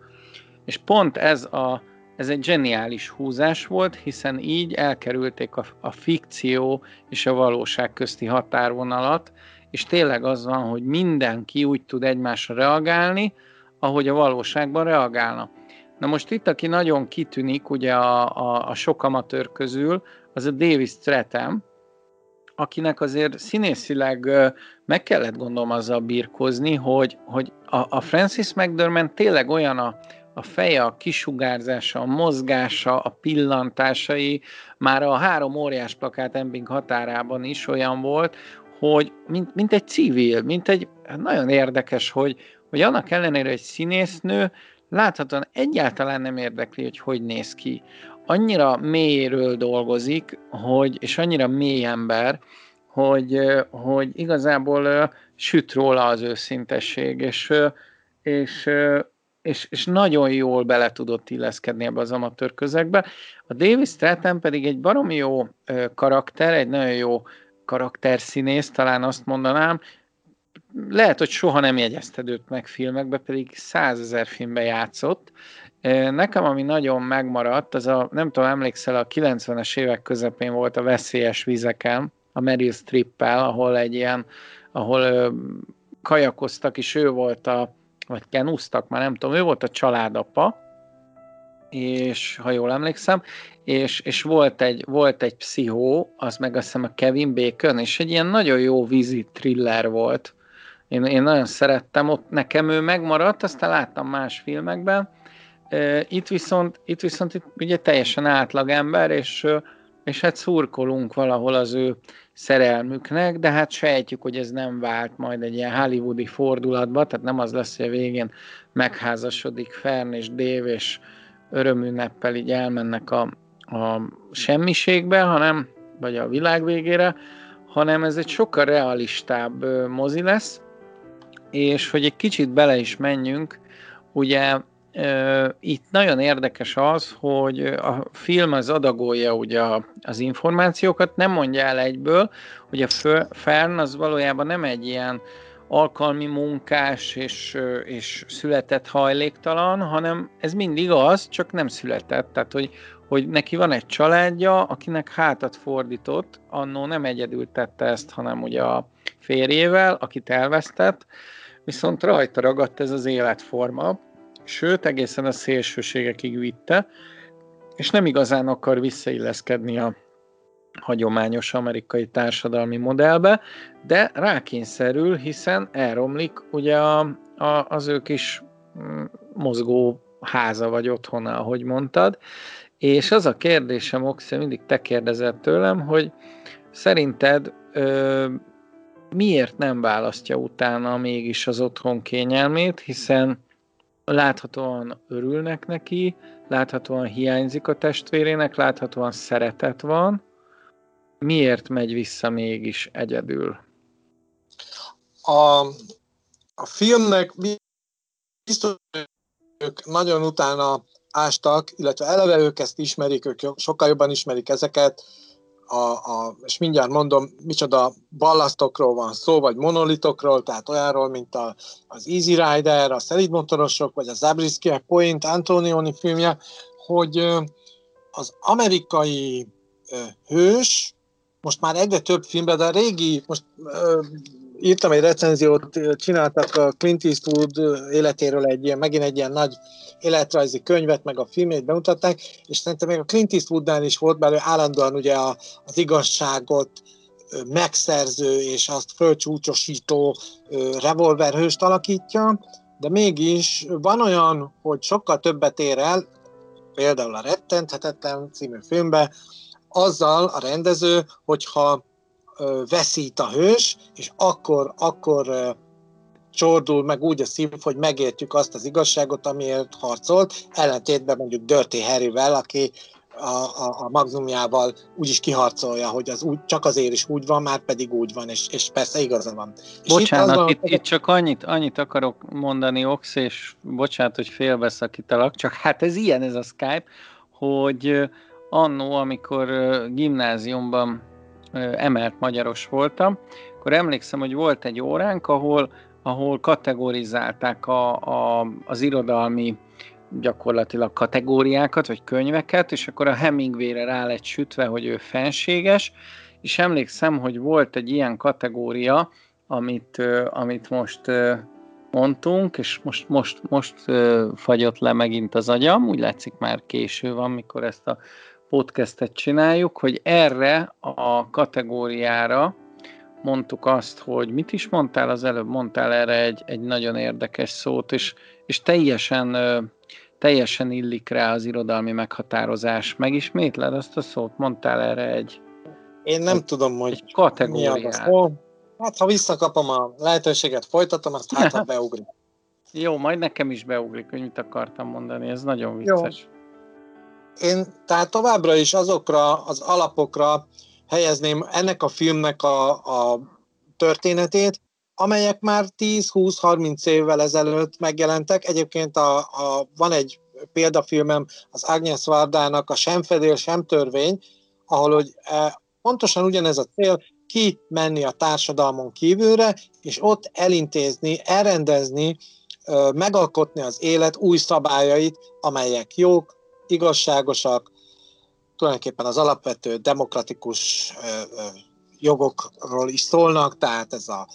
És pont ez a ez egy zseniális húzás volt, hiszen így elkerülték a, a fikció és a valóság közti határvonalat, és tényleg az van, hogy mindenki úgy tud egymásra reagálni, ahogy a valóságban reagálna. Na most itt, aki nagyon kitűnik ugye a, a, a sok amatőr közül, az a Davis Stratham, akinek azért színészileg meg kellett gondolom azzal birkozni, hogy, hogy a, a Francis McDermott tényleg olyan a, a feje, a kisugárzása, a mozgása, a pillantásai, már a három óriás plakát Embing határában is olyan volt, hogy mint, mint egy civil, mint egy nagyon érdekes, hogy, hogy annak ellenére egy színésznő láthatóan egyáltalán nem érdekli, hogy hogy néz ki. Annyira mélyről dolgozik, hogy, és annyira mély ember, hogy, hogy igazából süt róla az őszintesség, és, és, és, és nagyon jól bele tudott illeszkedni ebbe az amatőr közegbe. A Davis Stratton pedig egy baromi jó karakter, egy nagyon jó karakterszínész, talán azt mondanám, lehet, hogy soha nem jegyezted őt meg filmekbe, pedig százezer filmbe játszott. Nekem, ami nagyon megmaradt, az a, nem tudom, emlékszel, a 90-es évek közepén volt a Veszélyes vizeken, a Meryl Streep-el, ahol egy ilyen, ahol ö, kajakoztak, és ő volt a, vagy kenúztak, már nem tudom, ő volt a családapa, és ha jól emlékszem, és, és volt, egy, volt egy pszichó, az meg azt hiszem a Kevin Bacon, és egy ilyen nagyon jó vízi thriller volt. Én, én nagyon szerettem, ott nekem ő megmaradt, aztán láttam más filmekben. Itt viszont, itt viszont itt ugye teljesen átlagember, és, és hát szurkolunk valahol az ő szerelmüknek, de hát sejtjük, hogy ez nem vált majd egy ilyen hollywoodi fordulatba, tehát nem az lesz, hogy a végén megházasodik Fern és Dave, és örömünneppel így elmennek a, a semmiségbe, hanem, vagy a világ végére, hanem ez egy sokkal realistább mozi lesz, és hogy egy kicsit bele is menjünk, ugye itt nagyon érdekes az, hogy a film az adagolja ugye az információkat, nem mondja el egyből, hogy a Fern az valójában nem egy ilyen alkalmi munkás és, és született hajléktalan, hanem ez mindig az, csak nem született. Tehát, hogy, hogy neki van egy családja, akinek hátat fordított, annó nem egyedül tette ezt, hanem ugye a férjével, akit elvesztett, viszont rajta ragadt ez az életforma, sőt, egészen a szélsőségekig vitte, és nem igazán akar visszailleszkedni a hagyományos amerikai társadalmi modellbe, de rákényszerül, hiszen elromlik ugye a, a, az ő kis mm, mozgó háza vagy otthona, ahogy mondtad, és az a kérdésem, Oxia, mindig te kérdezett tőlem, hogy szerinted ö, miért nem választja utána mégis az otthon kényelmét, hiszen láthatóan örülnek neki, láthatóan hiányzik a testvérének, láthatóan szeretet van, miért megy vissza mégis egyedül? A, a filmnek biztos ők nagyon utána ástak, illetve eleve ők ezt ismerik, ők sokkal jobban ismerik ezeket, a, a, és mindjárt mondom, micsoda ballasztokról van szó, vagy monolitokról, tehát olyanról, mint a, az Easy Rider, a szelidmotorosok, vagy a Zabriskie Point Antonioni filmje, hogy az amerikai hős, most már egyre több filmben, de a régi, most írtam egy recenziót, csináltak a Clint Eastwood életéről egy ilyen, megint egy ilyen nagy életrajzi könyvet, meg a filmét bemutatták, és szerintem még a Clint Eastwoodnál is volt belőle állandóan ugye a, az igazságot megszerző és azt fölcsúcsosító revolverhőst alakítja, de mégis van olyan, hogy sokkal többet ér el, például a Rettenthetetlen című filmben, azzal a rendező, hogyha veszít a hős, és akkor, akkor csordul meg úgy a szív, hogy megértjük azt az igazságot, amiért harcolt, ellentétben mondjuk Dirty Harryvel, aki a, a, a magnumjával úgy is kiharcolja, hogy az úgy, csak azért is úgy van, már pedig úgy van, és, és persze igaza van. Bocsánat, itt, van, itt, itt csak annyit, annyit akarok mondani, Ox, és bocsánat, hogy félbeszakítalak, csak hát ez ilyen ez a Skype, hogy annó, amikor gimnáziumban emelt magyaros voltam, akkor emlékszem, hogy volt egy óránk, ahol, ahol kategorizálták a, a, az irodalmi gyakorlatilag kategóriákat, vagy könyveket, és akkor a Hemingway-re rá lett sütve, hogy ő fenséges, és emlékszem, hogy volt egy ilyen kategória, amit, amit most mondtunk, és most, most, most fagyott le megint az agyam, úgy látszik már késő van, mikor ezt a podcastet csináljuk, hogy erre a kategóriára mondtuk azt, hogy mit is mondtál az előbb, mondtál erre egy, egy nagyon érdekes szót, és, és teljesen, teljesen illik rá az irodalmi meghatározás. Megismétled azt a szót? Mondtál erre egy Én nem egy, tudom, hogy egy kategóriát. Hát, ha visszakapom a lehetőséget, folytatom, azt hát, ha beugrik. Jó, majd nekem is beugrik, hogy mit akartam mondani, ez nagyon vicces. Jó. Én tehát továbbra is azokra az alapokra helyezném ennek a filmnek a, a történetét, amelyek már 10-20-30 évvel ezelőtt megjelentek. Egyébként a, a, van egy példafilmem az Agnes Vardának a Sem fedél, sem törvény, ahol hogy e, pontosan ugyanez a cél, ki menni a társadalmon kívülre, és ott elintézni, elrendezni, megalkotni az élet új szabályait, amelyek jók, igazságosak, tulajdonképpen az alapvető demokratikus jogokról is szólnak, tehát ez a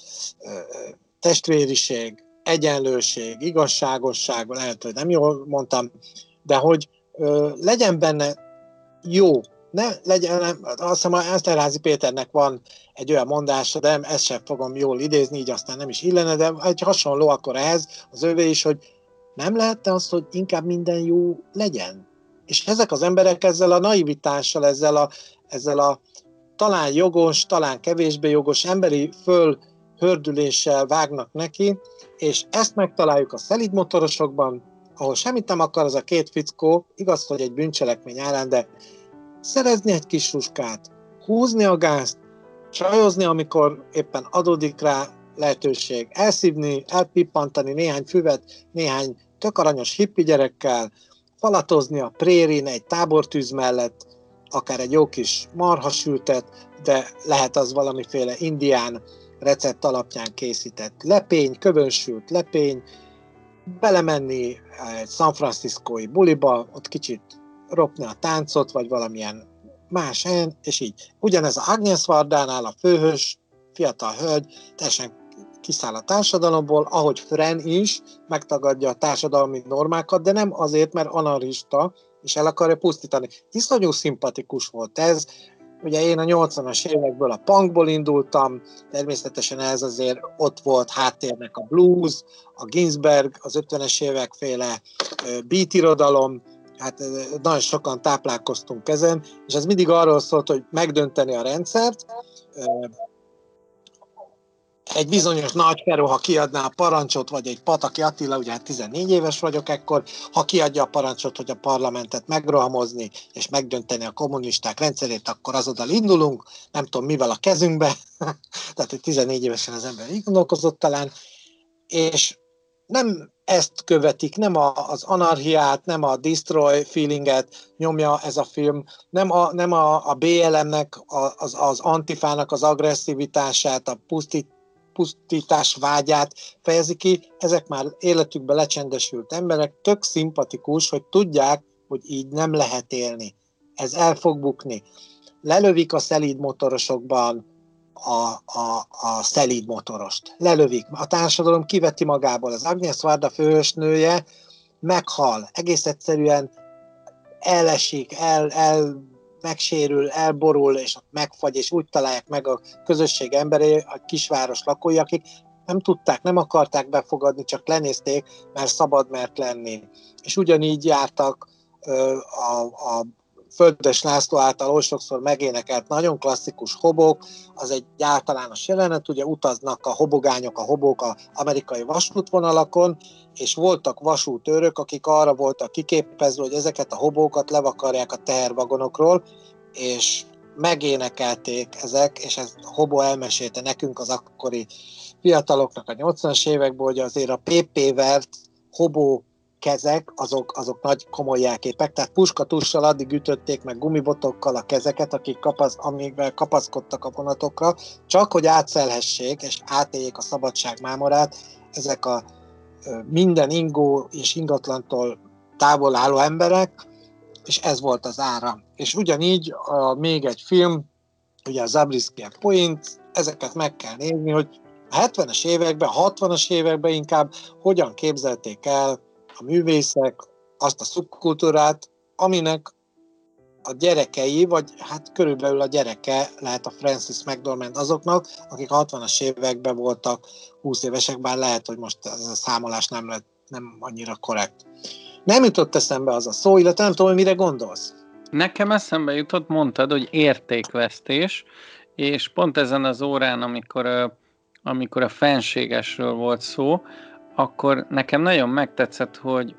testvériség, egyenlőség, igazságosság, lehet, hogy nem jól mondtam, de hogy legyen benne jó ne legyen, nem, azt hiszem, a Eszterházi Péternek van egy olyan mondása, de ezt sem fogom jól idézni, így aztán nem is illene, de egy hasonló akkor ehhez az övé is, hogy nem lehetne az, hogy inkább minden jó legyen. És ezek az emberek ezzel a naivitással, ezzel a, ezzel a talán jogos, talán kevésbé jogos emberi föl hördüléssel vágnak neki, és ezt megtaláljuk a szelid motorosokban, ahol semmit nem akar az a két fickó, igaz, hogy egy bűncselekmény ellen, de szerezni egy kis ruskát, húzni a gázt, csajozni, amikor éppen adódik rá lehetőség, elszívni, elpippantani néhány füvet, néhány tök aranyos hippi gyerekkel, falatozni a prérin egy tábortűz mellett, akár egy jó kis marhasültet, de lehet az valamiféle indián recept alapján készített lepény, kövönsült lepény, belemenni egy San Franciscoi buliba, ott kicsit ropni a táncot, vagy valamilyen más helyen, és így. Ugyanez a Agnes Vardánál a főhős, fiatal hölgy, teljesen kiszáll a társadalomból, ahogy Fren is megtagadja a társadalmi normákat, de nem azért, mert anarista, és el akarja pusztítani. Iszonyú szimpatikus volt ez, Ugye én a 80-as évekből a punkból indultam, természetesen ez azért ott volt háttérnek a blues, a Ginsberg, az 50-es évek féle beat irodalom, hát nagyon sokan táplálkoztunk ezen, és ez mindig arról szólt, hogy megdönteni a rendszert, egy bizonyos nagy Feró, ha kiadná a parancsot, vagy egy Pataki Attila, ugye hát 14 éves vagyok ekkor, ha kiadja a parancsot, hogy a parlamentet megrohamozni, és megdönteni a kommunisták rendszerét, akkor azonnal indulunk, nem tudom mivel a kezünkbe, tehát hogy 14 évesen az ember így gondolkozott talán, és nem ezt követik, nem a, az anarchiát, nem a destroy feelinget nyomja ez a film, nem a, nem a, a BLM-nek, az, az antifának az agresszivitását, a pusztít, pusztítás vágyát fejezi ki, ezek már életükben lecsendesült emberek, tök szimpatikus, hogy tudják, hogy így nem lehet élni. Ez el fog bukni. Lelövik a szelíd motorosokban a, a, a szelíd motorost. Lelövik. A társadalom kiveti magából. Az Agnes Varda főhősnője meghal. Egész egyszerűen elesik, el, el megsérül, elborul, és megfagy, és úgy találják meg a közösség emberei, a kisváros lakói, akik nem tudták, nem akarták befogadni, csak lenézték, mert szabad mert lenni. És ugyanígy jártak a, a Földes László által oly sokszor megénekelt nagyon klasszikus hobok, az egy általános jelenet, ugye utaznak a hobogányok, a hobók a amerikai vasútvonalakon, és voltak vasútőrök, akik arra voltak kiképezve, hogy ezeket a hobókat levakarják a tehervagonokról, és megénekelték ezek, és ez Hobo elmesélte nekünk az akkori fiataloknak a 80-as évekből, hogy azért a PP vert Hobó kezek, azok, azok nagy komoly jelképek, tehát puskatussal addig ütötték meg gumibotokkal a kezeket, akik kapasz, amivel kapaszkodtak a vonatokra, csak hogy átszelhessék és átéljék a szabadság mámorát, ezek a minden ingó és ingatlantól távol álló emberek, és ez volt az ára. És ugyanígy a, még egy film, ugye a Zabriskie Point, ezeket meg kell nézni, hogy a 70-es években, a 60-as években inkább hogyan képzelték el a művészek azt a szubkultúrát, aminek a gyerekei, vagy hát körülbelül a gyereke lehet a Francis McDormand azoknak, akik a 60-as években voltak 20 évesek, bár lehet, hogy most ez a számolás nem, lett, nem annyira korrekt. Nem jutott eszembe az a szó, illetve nem tudom, hogy mire gondolsz. Nekem eszembe jutott, mondtad, hogy értékvesztés, és pont ezen az órán, amikor, amikor a fenségesről volt szó, akkor nekem nagyon megtetszett, hogy,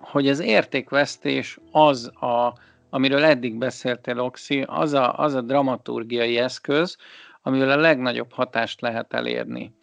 hogy az értékvesztés az a, amiről eddig beszéltél, Oxi, az a, az a dramaturgiai eszköz, amivel a legnagyobb hatást lehet elérni.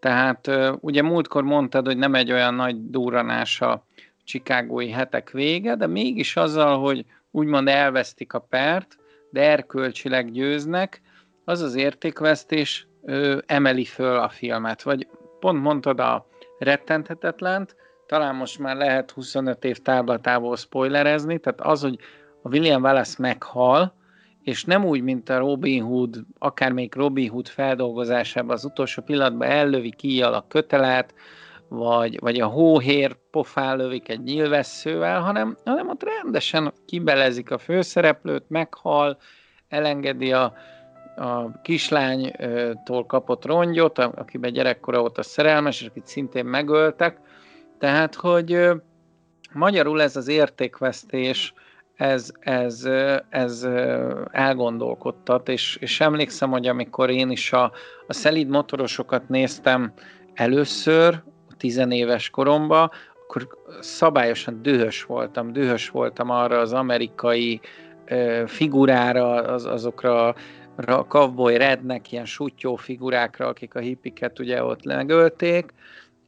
Tehát ugye múltkor mondtad, hogy nem egy olyan nagy durranás a csikágói hetek vége, de mégis azzal, hogy úgymond elvesztik a pert, de erkölcsileg győznek, az az értékvesztés ö, emeli föl a filmet. Vagy pont mondtad a rettenthetetlent, talán most már lehet 25 év táblatából spoilerezni, tehát az, hogy a William Wallace meghal, és nem úgy, mint a Robin Hood, akár még Robin Hood feldolgozásában az utolsó pillanatban ellövi ki a kötelet, vagy, vagy a hóhér pofán lövik egy nyilvesszővel, hanem, hanem ott rendesen kibelezik a főszereplőt, meghal, elengedi a, a kislánytól kapott rongyot, akiben gyerekkora volt a szerelmes, és akit szintén megöltek. Tehát, hogy magyarul ez az értékvesztés, ez, ez, ez elgondolkodtat, és, és emlékszem, hogy amikor én is a, a szelíd motorosokat néztem először, tizenéves koromban, akkor szabályosan dühös voltam, dühös voltam arra az amerikai figurára, az, azokra a cowboy rednek, ilyen sutyó figurákra, akik a hippiket ugye ott megölték,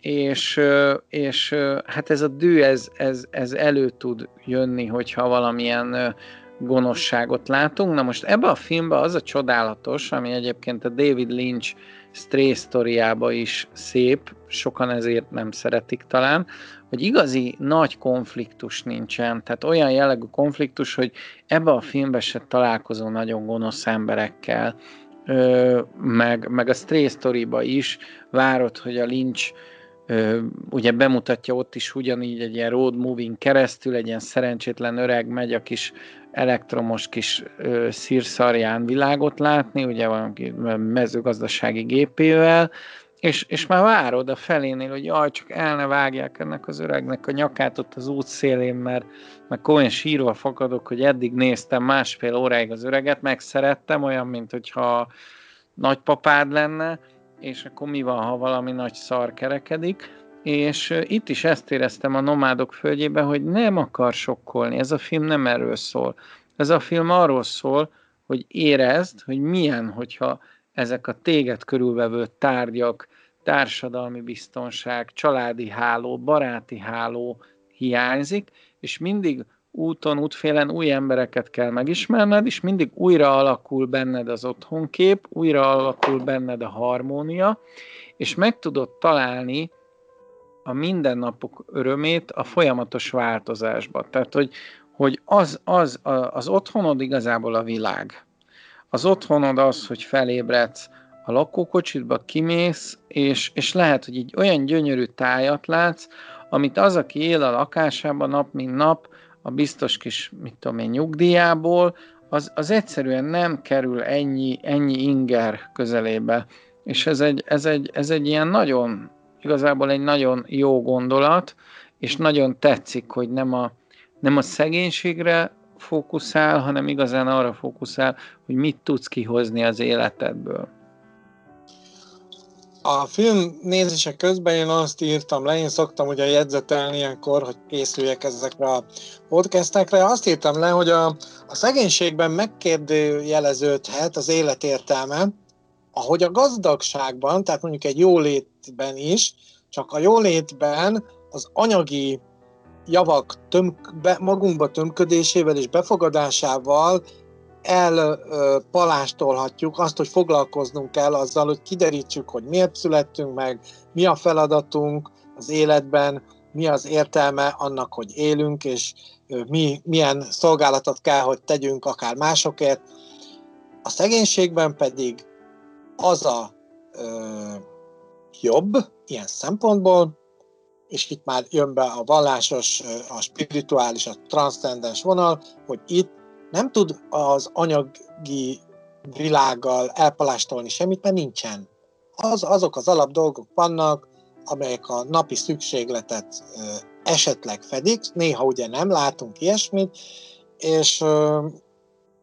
és, és hát ez a dű, ez, ez, ez elő tud jönni, hogyha valamilyen gonoszságot látunk. Na most ebbe a filmbe az a csodálatos, ami egyébként a David Lynch Stray sztoriába is szép, sokan ezért nem szeretik talán, hogy igazi nagy konfliktus nincsen, tehát olyan jellegű konfliktus, hogy ebbe a filmbe se találkozó nagyon gonosz emberekkel, meg, meg a Stray Story-ba is várod, hogy a Lynch ugye bemutatja ott is ugyanígy egy ilyen road moving keresztül, egy ilyen szerencsétlen öreg megy a kis elektromos kis ö, szírszarján világot látni, ugye valami mezőgazdasági gépével, és, és már várod a felénél, hogy jaj, csak el ne vágják ennek az öregnek a nyakát ott az út szélén, mert, mert olyan sírva fakadok, hogy eddig néztem másfél óráig az öreget, megszerettem, olyan, mint hogyha nagypapád lenne, és akkor mi van, ha valami nagy szar kerekedik, és itt is ezt éreztem a Nomádok földjében, hogy nem akar sokkolni, ez a film nem erről szól. Ez a film arról szól, hogy érezd, hogy milyen, hogyha ezek a téged körülvevő tárgyak, társadalmi biztonság, családi háló, baráti háló hiányzik, és mindig úton, útfélen új embereket kell megismerned, és mindig újra alakul benned az otthonkép, újra alakul benned a harmónia, és meg tudod találni a mindennapok örömét a folyamatos változásba. Tehát, hogy, hogy az, az, az otthonod igazából a világ. Az otthonod az, hogy felébredsz a lakókocsitba, kimész, és, és lehet, hogy egy olyan gyönyörű tájat látsz, amit az, aki él a lakásában nap, mint nap, a biztos kis, mit tudom én, nyugdíjából, az, az egyszerűen nem kerül ennyi, ennyi inger közelébe. És ez egy, ez, egy, ez egy ilyen nagyon, igazából egy nagyon jó gondolat, és nagyon tetszik, hogy nem a, nem a szegénységre fókuszál, hanem igazán arra fókuszál, hogy mit tudsz kihozni az életedből. A film nézése közben én azt írtam le, én szoktam ugye jegyzetelni ilyenkor, hogy készüljek ezekre a podcastekre. Azt írtam le, hogy a, a szegénységben megkérdőjeleződhet az életértelme, ahogy a gazdagságban, tehát mondjuk egy jólétben is, csak a jólétben az anyagi javak tömk, be, magunkba tömködésével és befogadásával elpalástolhatjuk azt, hogy foglalkoznunk kell azzal, hogy kiderítsük, hogy miért születtünk meg, mi a feladatunk az életben, mi az értelme annak, hogy élünk, és mi, milyen szolgálatot kell, hogy tegyünk akár másokért. A szegénységben pedig az a ö, jobb ilyen szempontból, és itt már jön be a vallásos, a spirituális, a transzcendens vonal, hogy itt nem tud az anyagi világgal elpalástolni semmit, mert nincsen. Az, azok az alap dolgok vannak, amelyek a napi szükségletet esetleg fedik, néha ugye nem látunk ilyesmit, és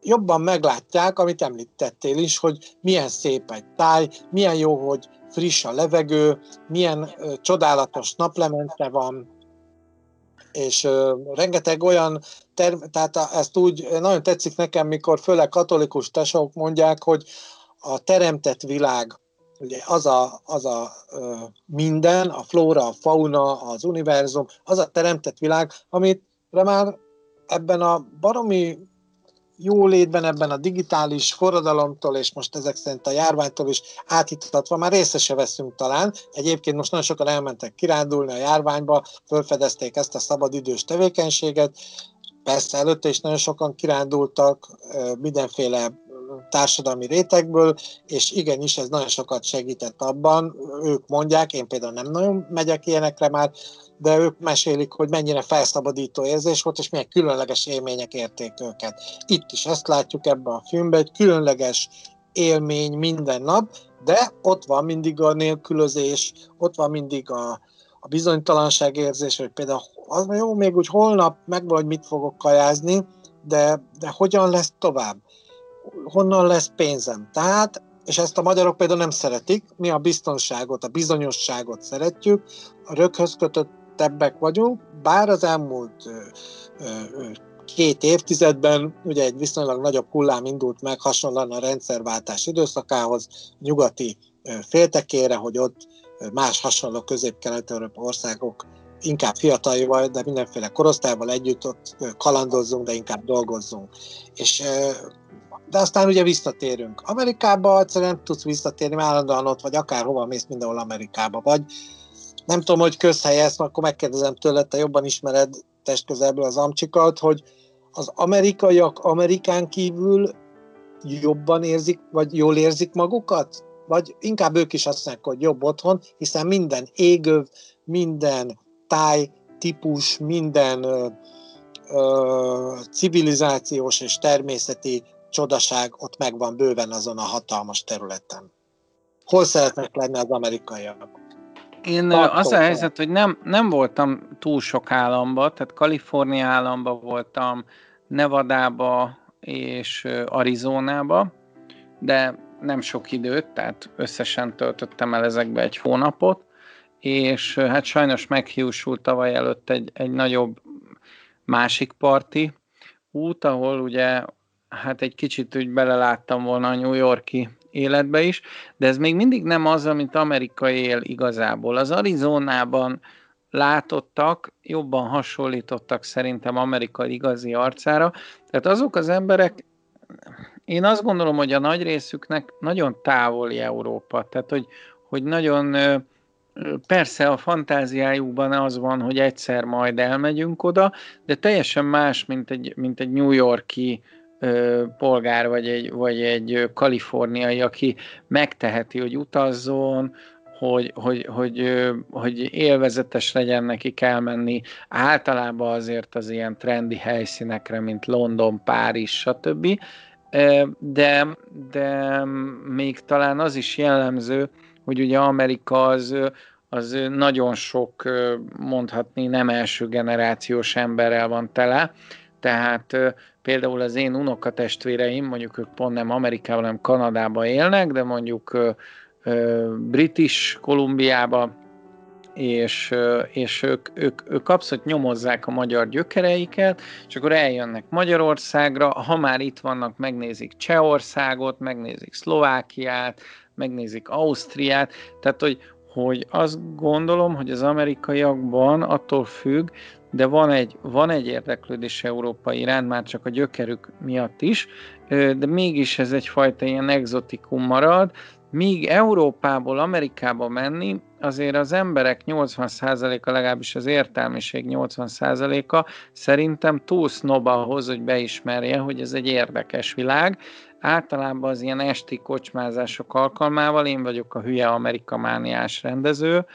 jobban meglátják, amit említettél is, hogy milyen szép egy táj, milyen jó, hogy friss a levegő, milyen csodálatos naplemente van, és rengeteg olyan, term- tehát ezt úgy nagyon tetszik nekem, mikor főleg katolikus tesók mondják, hogy a teremtett világ, ugye az a, az a minden, a flóra, a fauna, az univerzum, az a teremtett világ, amit már ebben a baromi jólétben ebben a digitális forradalomtól, és most ezek szerint a járványtól is átítatva már része se veszünk talán. Egyébként most nagyon sokan elmentek kirándulni a járványba, felfedezték ezt a szabadidős tevékenységet, persze előtte is nagyon sokan kirándultak mindenféle társadalmi rétegből, és igenis ez nagyon sokat segített abban, ők mondják, én például nem nagyon megyek ilyenekre már, de ők mesélik, hogy mennyire felszabadító érzés volt, és milyen különleges élmények érték őket. Itt is ezt látjuk ebben a filmben, egy különleges élmény minden nap, de ott van mindig a nélkülözés, ott van mindig a, a bizonytalanság érzés, hogy például az jó, még úgy holnap megvan, hogy mit fogok kajázni, de, de hogyan lesz tovább? Honnan lesz pénzem? Tehát, és ezt a magyarok például nem szeretik, mi a biztonságot, a bizonyosságot szeretjük, a röghöz kötött fejlettebbek vagyunk, bár az elmúlt két évtizedben ugye egy viszonylag nagyobb hullám indult meg hasonlóan a rendszerváltás időszakához, nyugati féltekére, hogy ott más hasonló közép-kelet-európa országok inkább fiataljával, de mindenféle korosztályval együtt ott kalandozzunk, de inkább dolgozzunk. És de aztán ugye visszatérünk. Amerikába egyszerűen nem tudsz visszatérni, állandóan ott vagy, akárhova mész, mindenhol Amerikába vagy nem tudom, hogy közhely ezt, akkor megkérdezem tőle, te jobban ismered testközelből az amcsikat, hogy az amerikaiak Amerikán kívül jobban érzik, vagy jól érzik magukat? Vagy inkább ők is azt mondják, hogy jobb otthon, hiszen minden égöv, minden táj, típus, minden ö, ö, civilizációs és természeti csodaság ott megvan bőven azon a hatalmas területen. Hol szeretnek lenni az amerikaiak? Én az a helyzet, hogy nem, nem voltam túl sok államba, tehát Kalifornia államba voltam, Nevadába és Arizonába, de nem sok időt, tehát összesen töltöttem el ezekbe egy hónapot, és hát sajnos meghiúsult tavaly előtt egy, egy nagyobb másik parti út, ahol ugye hát egy kicsit úgy beleláttam volna a New Yorki életbe is, de ez még mindig nem az, amit Amerika él igazából. Az Arizonában látottak, jobban hasonlítottak szerintem Amerika igazi arcára. Tehát azok az emberek, én azt gondolom, hogy a nagy részüknek nagyon távoli Európa. Tehát, hogy, hogy nagyon persze a fantáziájukban az van, hogy egyszer majd elmegyünk oda, de teljesen más, mint egy, mint egy New Yorki polgár, vagy egy, vagy egy kaliforniai, aki megteheti, hogy utazzon, hogy, hogy, hogy, hogy élvezetes legyen neki kell menni, általában azért az ilyen trendi helyszínekre, mint London, Párizs, stb. De, de még talán az is jellemző, hogy ugye Amerika az, az nagyon sok, mondhatni nem első generációs emberrel van tele, tehát például az én unokatestvéreim, mondjuk ők pont nem Amerikában, hanem Kanadában élnek, de mondjuk British Kolumbiába, és, és ők, ők, ők abszolút nyomozzák a magyar gyökereiket, és akkor eljönnek Magyarországra, ha már itt vannak, megnézik Csehországot, megnézik Szlovákiát, megnézik Ausztriát, tehát hogy, hogy azt gondolom, hogy az amerikaiakban attól függ, de van egy, van egy érdeklődés Európa iránt, már csak a gyökerük miatt is, de mégis ez egyfajta ilyen exotikum marad, Míg Európából Amerikába menni, azért az emberek 80%-a, legalábbis az értelmiség 80%-a szerintem túl sznob ahhoz, hogy beismerje, hogy ez egy érdekes világ. Általában az ilyen esti kocsmázások alkalmával én vagyok a hülye amerikamániás rendező,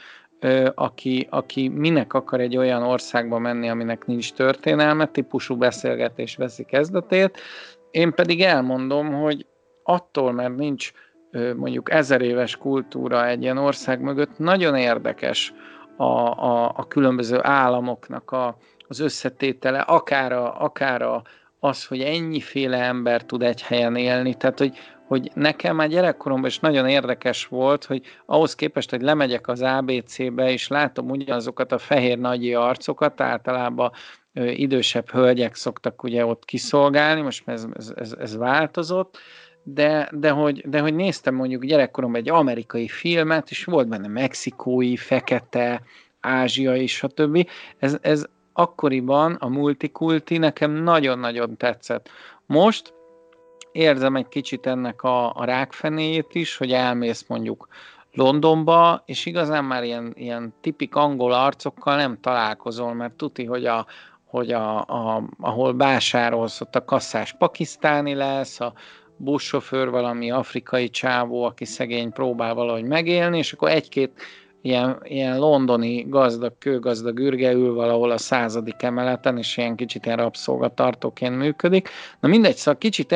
aki, aki minek akar egy olyan országba menni, aminek nincs történelme, típusú beszélgetés veszi kezdetét. Én pedig elmondom, hogy attól, mert nincs mondjuk ezer éves kultúra egy ilyen ország mögött, nagyon érdekes a, a, a különböző államoknak a, az összetétele, akár, a, akár a, az, hogy ennyiféle ember tud egy helyen élni, tehát hogy, hogy nekem már gyerekkoromban is nagyon érdekes volt, hogy ahhoz képest, hogy lemegyek az ABC-be, és látom ugyanazokat a fehér nagyi arcokat, általában ö, idősebb hölgyek szoktak ugye ott kiszolgálni, most ez, ez, ez, ez változott, de, de, hogy, de hogy néztem mondjuk gyerekkoromban egy amerikai filmet, és volt benne mexikói, fekete, ázsiai, stb. Ez, ez akkoriban a multikulti nekem nagyon-nagyon tetszett. Most érzem egy kicsit ennek a, a rákfenéjét is, hogy elmész mondjuk Londonba, és igazán már ilyen, ilyen tipik angol arcokkal nem találkozol, mert tuti, hogy a, hogy a, a, ahol básárolsz, ott a kasszás pakisztáni lesz, a, buszsofőr, valami afrikai csávó, aki szegény próbál valahogy megélni, és akkor egy-két ilyen, ilyen londoni gazdag, kőgazdag ürge ül valahol a századik emeleten, és ilyen kicsit ilyen rabszolgatartóként működik. Na mindegy, szóval kicsit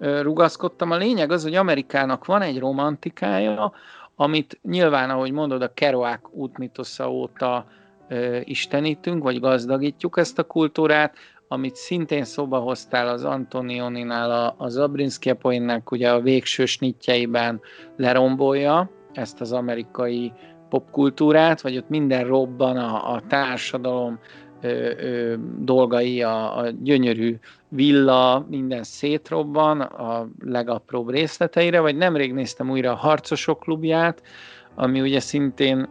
elrugaszkodtam. A lényeg az, hogy Amerikának van egy romantikája, amit nyilván, ahogy mondod, a Kerouac útmitosza óta ö, istenítünk, vagy gazdagítjuk ezt a kultúrát, amit szintén szóba hoztál az Antonioninál, az Abrinski poénnek ugye a végső snitjeiben lerombolja ezt az amerikai popkultúrát, vagy ott minden robban a, a társadalom ö, ö, dolgai, a, a gyönyörű villa, minden szétrobban a legapróbb részleteire, vagy nemrég néztem újra a Harcosok klubját, ami ugye szintén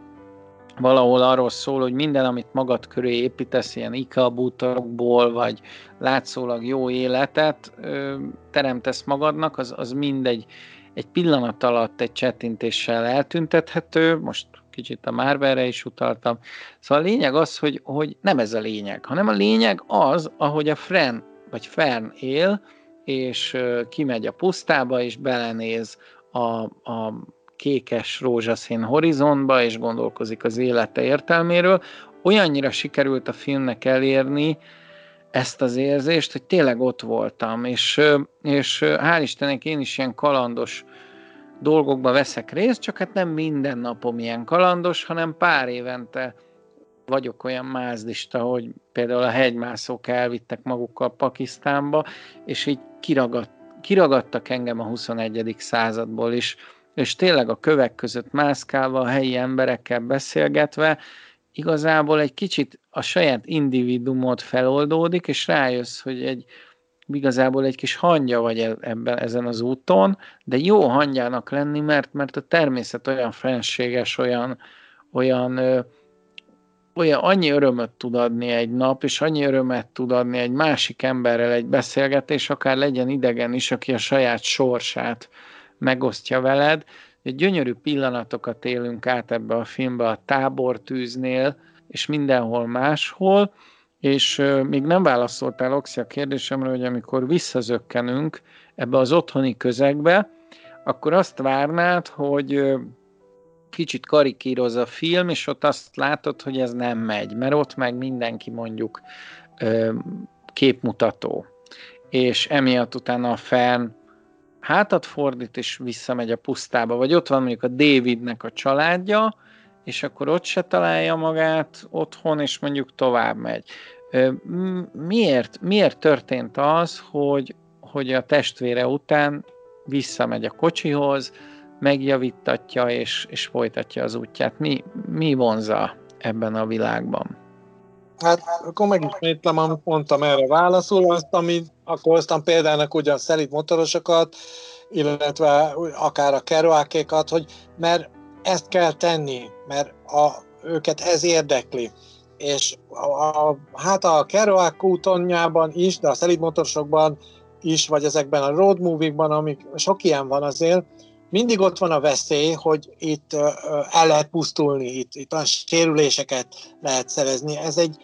valahol arról szól, hogy minden, amit magad köré építesz, ilyen IKEA bútorokból, vagy látszólag jó életet ö, teremtesz magadnak, az, az mindegy. Egy pillanat alatt egy csettintéssel eltüntethető, most kicsit a Marvelre is utaltam. Szóval a lényeg az, hogy, hogy nem ez a lényeg, hanem a lényeg az, ahogy a Fren vagy Fern él, és kimegy a pusztába, és belenéz a, a kékes rózsaszín horizontba, és gondolkozik az élete értelméről. Olyannyira sikerült a filmnek elérni ezt az érzést, hogy tényleg ott voltam, és, és hál' Istennek én is ilyen kalandos dolgokba veszek részt, csak hát nem minden napom ilyen kalandos, hanem pár évente vagyok olyan mázdista, hogy például a hegymászók elvittek magukkal Pakisztánba, és így kiragadt, kiragadtak engem a 21. századból is, és tényleg a kövek között mászkálva, a helyi emberekkel beszélgetve, igazából egy kicsit a saját individumot feloldódik, és rájössz, hogy egy igazából egy kis hangya vagy e- ebben ezen az úton, de jó hangyának lenni, mert, mert a természet olyan fenséges, olyan, olyan, ö, olyan annyi örömöt tud adni egy nap, és annyi örömet tud adni egy másik emberrel egy beszélgetés, akár legyen idegen is, aki a saját sorsát megosztja veled. Gyönyörű pillanatokat élünk át ebbe a filmbe a tábortűznél, és mindenhol máshol, és még nem válaszoltál Oxi a kérdésemre, hogy amikor visszazökkenünk ebbe az otthoni közegbe, akkor azt várnád, hogy kicsit karikíroz a film, és ott azt látod, hogy ez nem megy, mert ott meg mindenki mondjuk képmutató. És emiatt utána a fenn hátat fordít, és visszamegy a pusztába, vagy ott van mondjuk a Davidnek a családja, és akkor ott se találja magát otthon, és mondjuk tovább megy. Miért, miért történt az, hogy, hogy a testvére után visszamegy a kocsihoz, megjavítatja és, és folytatja az útját? Mi, mi vonza ebben a világban? Hát akkor megismétlem, amit mondtam erre válaszul, azt, amit akkor hoztam példának ugye a szelít motorosokat, illetve akár a kerouakékat, hogy mert ezt kell tenni, mert a, őket ez érdekli. És a, a, hát a Kerouac útonjában is, de a szelít motorosokban is, vagy ezekben a road movie-ban, amik sok ilyen van azért, mindig ott van a veszély, hogy itt el lehet pusztulni, itt, itt a sérüléseket lehet szerezni. Ez egy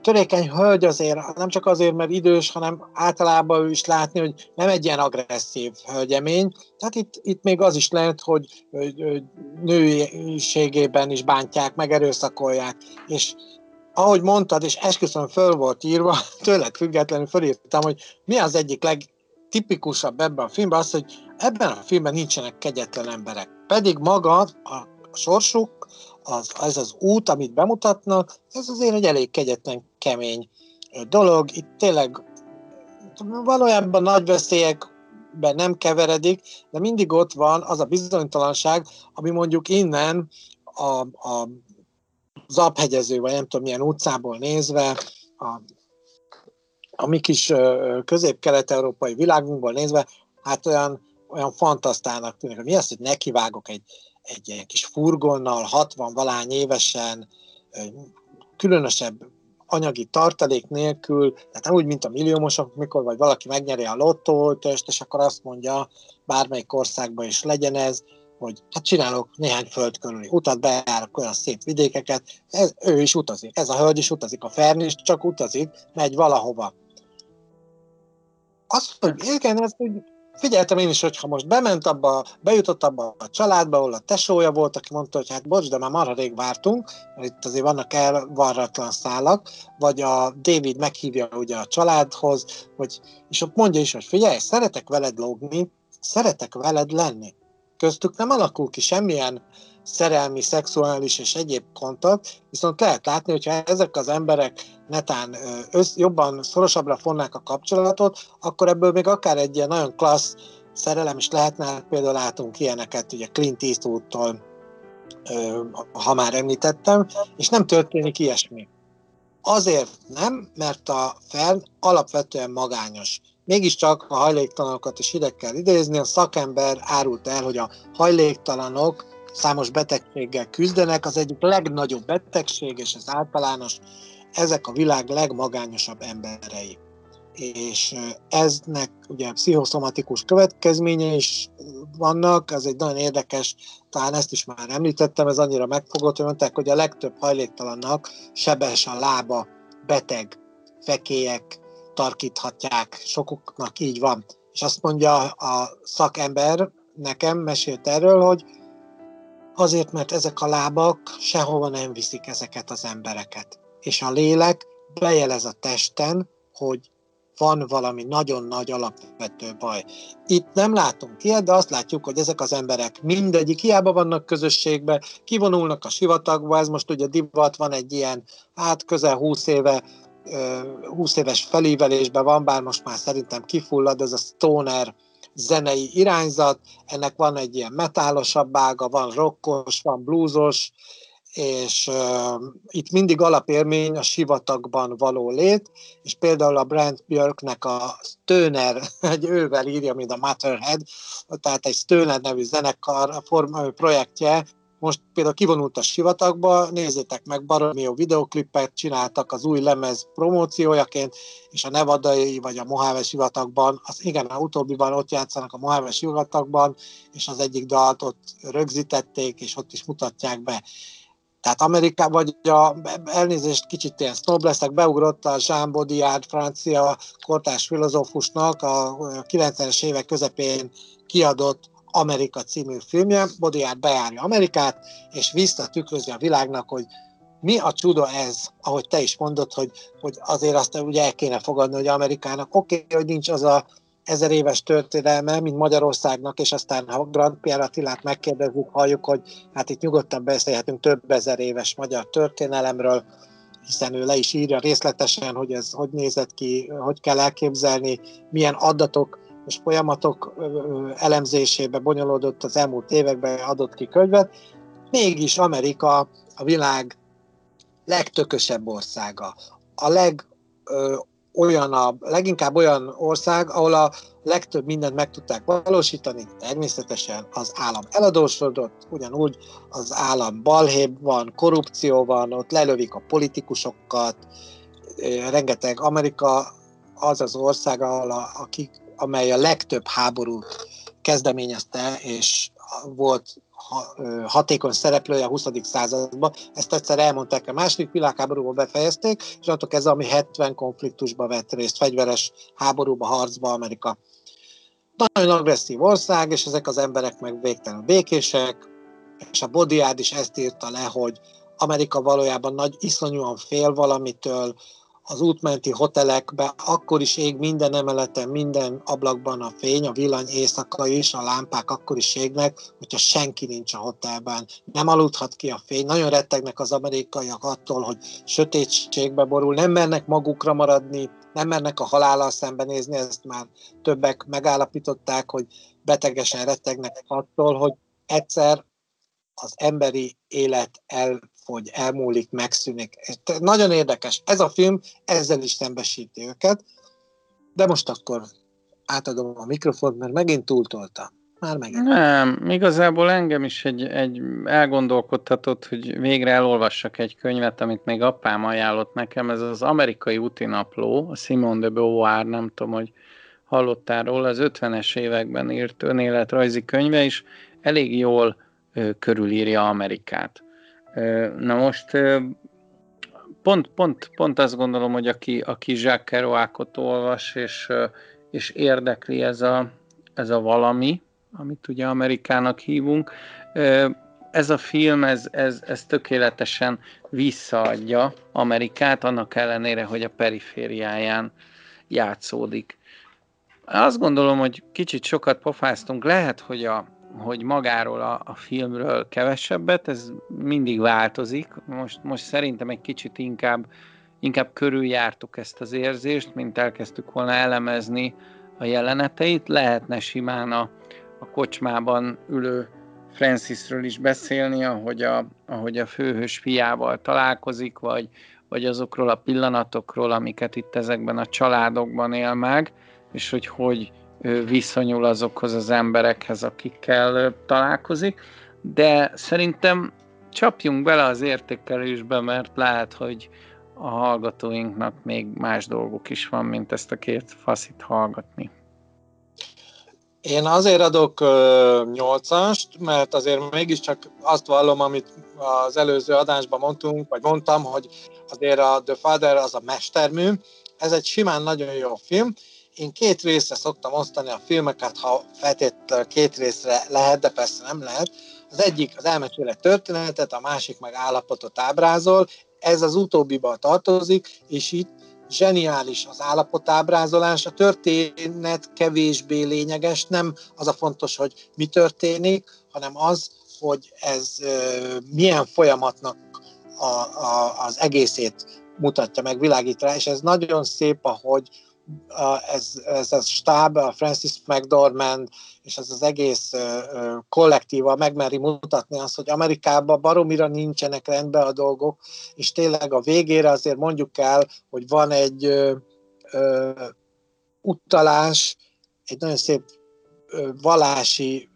törékeny hölgy azért, nem csak azért, mert idős, hanem általában ő is látni, hogy nem egy ilyen agresszív hölgyemény. Tehát itt, itt még az is lehet, hogy nőiségében is bántják, meg erőszakolják. És ahogy mondtad, és esküszöm föl volt írva, tőled függetlenül fölírtam, hogy mi az egyik legtipikusabb ebben a filmben, az, hogy ebben a filmben nincsenek kegyetlen emberek. Pedig maga a sorsuk, az, ez az út, amit bemutatnak, ez azért egy elég kegyetlen, kemény dolog. Itt tényleg valójában nagy veszélyekben nem keveredik, de mindig ott van az a bizonytalanság, ami mondjuk innen a, a zaphegyező, vagy nem tudom milyen utcából nézve, a, a mi kis közép-kelet-európai világunkból nézve, hát olyan, olyan fantasztának tűnik, hogy mi az, hogy nekivágok egy, egy ilyen kis furgonnal, 60 valány évesen, különösebb anyagi tartalék nélkül, tehát nem úgy, mint a milliómosok, mikor vagy valaki megnyeri a lottót, és akkor azt mondja, bármelyik országban is legyen ez, hogy hát csinálok néhány föld körüli utat, bejárok olyan szép vidékeket, ez, ő is utazik, ez a hölgy is utazik, a Fern is csak utazik, megy valahova. Azt, hogy igen, ez úgy figyeltem én is, hogy ha most bement abba, bejutott abba a családba, ahol a tesója volt, aki mondta, hogy hát bocs, de már marha rég vártunk, mert itt azért vannak elvarratlan szálak, vagy a David meghívja ugye a családhoz, hogy, és ott mondja is, hogy figyelj, szeretek veled lógni, szeretek veled lenni köztük nem alakul ki semmilyen szerelmi, szexuális és egyéb kontakt, viszont lehet látni, hogyha ezek az emberek netán össz, jobban, szorosabbra fonnák a kapcsolatot, akkor ebből még akár egy ilyen nagyon klassz szerelem is lehetne, például látunk ilyeneket ugye Clint Eastwood-tól, ha már említettem, és nem történik ilyesmi. Azért nem, mert a fel alapvetően magányos mégiscsak a hajléktalanokat is ide kell idézni. A szakember árult el, hogy a hajléktalanok számos betegséggel küzdenek, az egyik legnagyobb betegség, és ez általános, ezek a világ legmagányosabb emberei. És eznek ugye pszichoszomatikus következménye is vannak, ez egy nagyon érdekes, talán ezt is már említettem, ez annyira megfogott, hogy mondták, hogy a legtöbb hajléktalannak sebes a lába, beteg, fekélyek, tarkíthatják, sokuknak így van. És azt mondja a szakember, nekem mesélt erről, hogy azért, mert ezek a lábak sehova nem viszik ezeket az embereket. És a lélek bejelez a testen, hogy van valami nagyon nagy alapvető baj. Itt nem látunk ilyet, de azt látjuk, hogy ezek az emberek mindegyik hiába vannak közösségbe, kivonulnak a sivatagba, ez most ugye divat, van egy ilyen, hát közel 20 éve 20 éves felívelésben van, bár most már szerintem kifullad, ez a stoner zenei irányzat, ennek van egy ilyen metálosabb ága, van rockos, van bluesos, és uh, itt mindig alapérmény a sivatagban való lét, és például a Brent Björknek a Stoner, egy ővel írja, mint a Matterhead, tehát egy Stoner nevű zenekar a form, projektje most például kivonult a sivatagba, nézzétek meg, baromi jó videoklipet csináltak az új lemez promóciójaként, és a Nevadai vagy a Mojave sivatagban, az igen, a utóbbiban ott játszanak a Mojave sivatagban, és az egyik dalt ott rögzítették, és ott is mutatják be. Tehát Amerikában, vagy a, elnézést kicsit ilyen snob leszek, beugrott a Jean Baudrillard, francia kortárs filozófusnak a 90-es évek közepén kiadott Amerika című filmje, Baudrillard bejárja Amerikát, és visszatükrözi a világnak, hogy mi a csuda ez, ahogy te is mondod, hogy, hogy azért azt ugye el kéne fogadni, hogy Amerikának oké, okay, hogy nincs az a ezer éves történelme, mint Magyarországnak, és aztán ha Grand Pierre Attilát megkérdezzük, halljuk, hogy hát itt nyugodtan beszélhetünk több ezer éves magyar történelemről, hiszen ő le is írja részletesen, hogy ez hogy nézett ki, hogy kell elképzelni, milyen adatok és folyamatok elemzésébe bonyolódott az elmúlt években, adott ki könyvet, mégis Amerika a világ legtökösebb országa. A leg ö, olyan a, leginkább olyan ország, ahol a legtöbb mindent meg tudták valósítani, természetesen az állam eladósodott, ugyanúgy az állam balhébb van, korrupció van, ott lelövik a politikusokat, rengeteg Amerika az az ország, ahol a, akik amely a legtöbb háborút kezdeményezte, és volt hatékony szereplője a 20. században. Ezt egyszer elmondták, a második világháborúban befejezték, és attól ez ami 70 konfliktusba vett részt, fegyveres háborúba, harcba Amerika. Nagyon agresszív ország, és ezek az emberek meg végtelen békések, és a Bodiád is ezt írta le, hogy Amerika valójában nagy iszonyúan fél valamitől, az útmenti hotelekbe, akkor is ég minden emeleten, minden ablakban a fény, a villany éjszaka is, a lámpák akkor is égnek, hogyha senki nincs a hotelben. Nem aludhat ki a fény. Nagyon rettegnek az amerikaiak attól, hogy sötétségbe borul, nem mernek magukra maradni, nem mernek a halállal szembenézni, ezt már többek megállapították, hogy betegesen rettegnek attól, hogy egyszer az emberi élet el hogy elmúlik, megszűnik. Nagyon érdekes. Ez a film ezzel is szembesíti őket, de most akkor átadom a mikrofont, mert megint túltolta. Már megint. Nem, igazából engem is egy, egy elgondolkodtatott, hogy végre elolvassak egy könyvet, amit még apám ajánlott nekem. Ez az amerikai útinapló, a Simone de Beauvoir, nem tudom, hogy hallottál róla, az 50-es években írt önéletrajzi könyve, is elég jól körülírja Amerikát. Na most pont, pont, pont azt gondolom, hogy aki, aki Jacques Kerouacot olvas, és, és érdekli ez a, ez a valami, amit ugye Amerikának hívunk, ez a film, ez, ez, ez tökéletesen visszaadja Amerikát, annak ellenére, hogy a perifériáján játszódik. Azt gondolom, hogy kicsit sokat pofáztunk, lehet, hogy a, hogy magáról a, a filmről kevesebbet, ez mindig változik. Most, most szerintem egy kicsit inkább, inkább körüljártuk ezt az érzést, mint elkezdtük volna elemezni a jeleneteit. Lehetne simán a, a kocsmában ülő Francisről is beszélni, ahogy a, ahogy a főhős fiával találkozik, vagy, vagy azokról a pillanatokról, amiket itt ezekben a családokban él meg, és hogy hogy viszonyul azokhoz az emberekhez, akikkel találkozik, de szerintem csapjunk bele az értékelésbe, mert lehet, hogy a hallgatóinknak még más dolgok is van, mint ezt a két faszit hallgatni. Én azért adok nyolcast, mert azért mégiscsak azt vallom, amit az előző adásban mondtunk, vagy mondtam, hogy azért a The Father az a mestermű, ez egy simán nagyon jó film, én két részre szoktam osztani a filmeket, ha feltétlenül két részre lehet, de persze nem lehet. Az egyik az elmesél történetet, a másik meg állapotot ábrázol. Ez az utóbbiba tartozik, és itt zseniális az állapotábrázolás, a történet kevésbé lényeges, nem az a fontos, hogy mi történik, hanem az, hogy ez milyen folyamatnak a, a, az egészét mutatja meg, világít rá, és ez nagyon szép, ahogy ez, ez a stáb, a Francis McDormand, és ez az egész kollektíva megmeri mutatni azt, hogy Amerikában baromira nincsenek rendben a dolgok, és tényleg a végére azért mondjuk el, hogy van egy ö, ö, utalás, egy nagyon szép ö, valási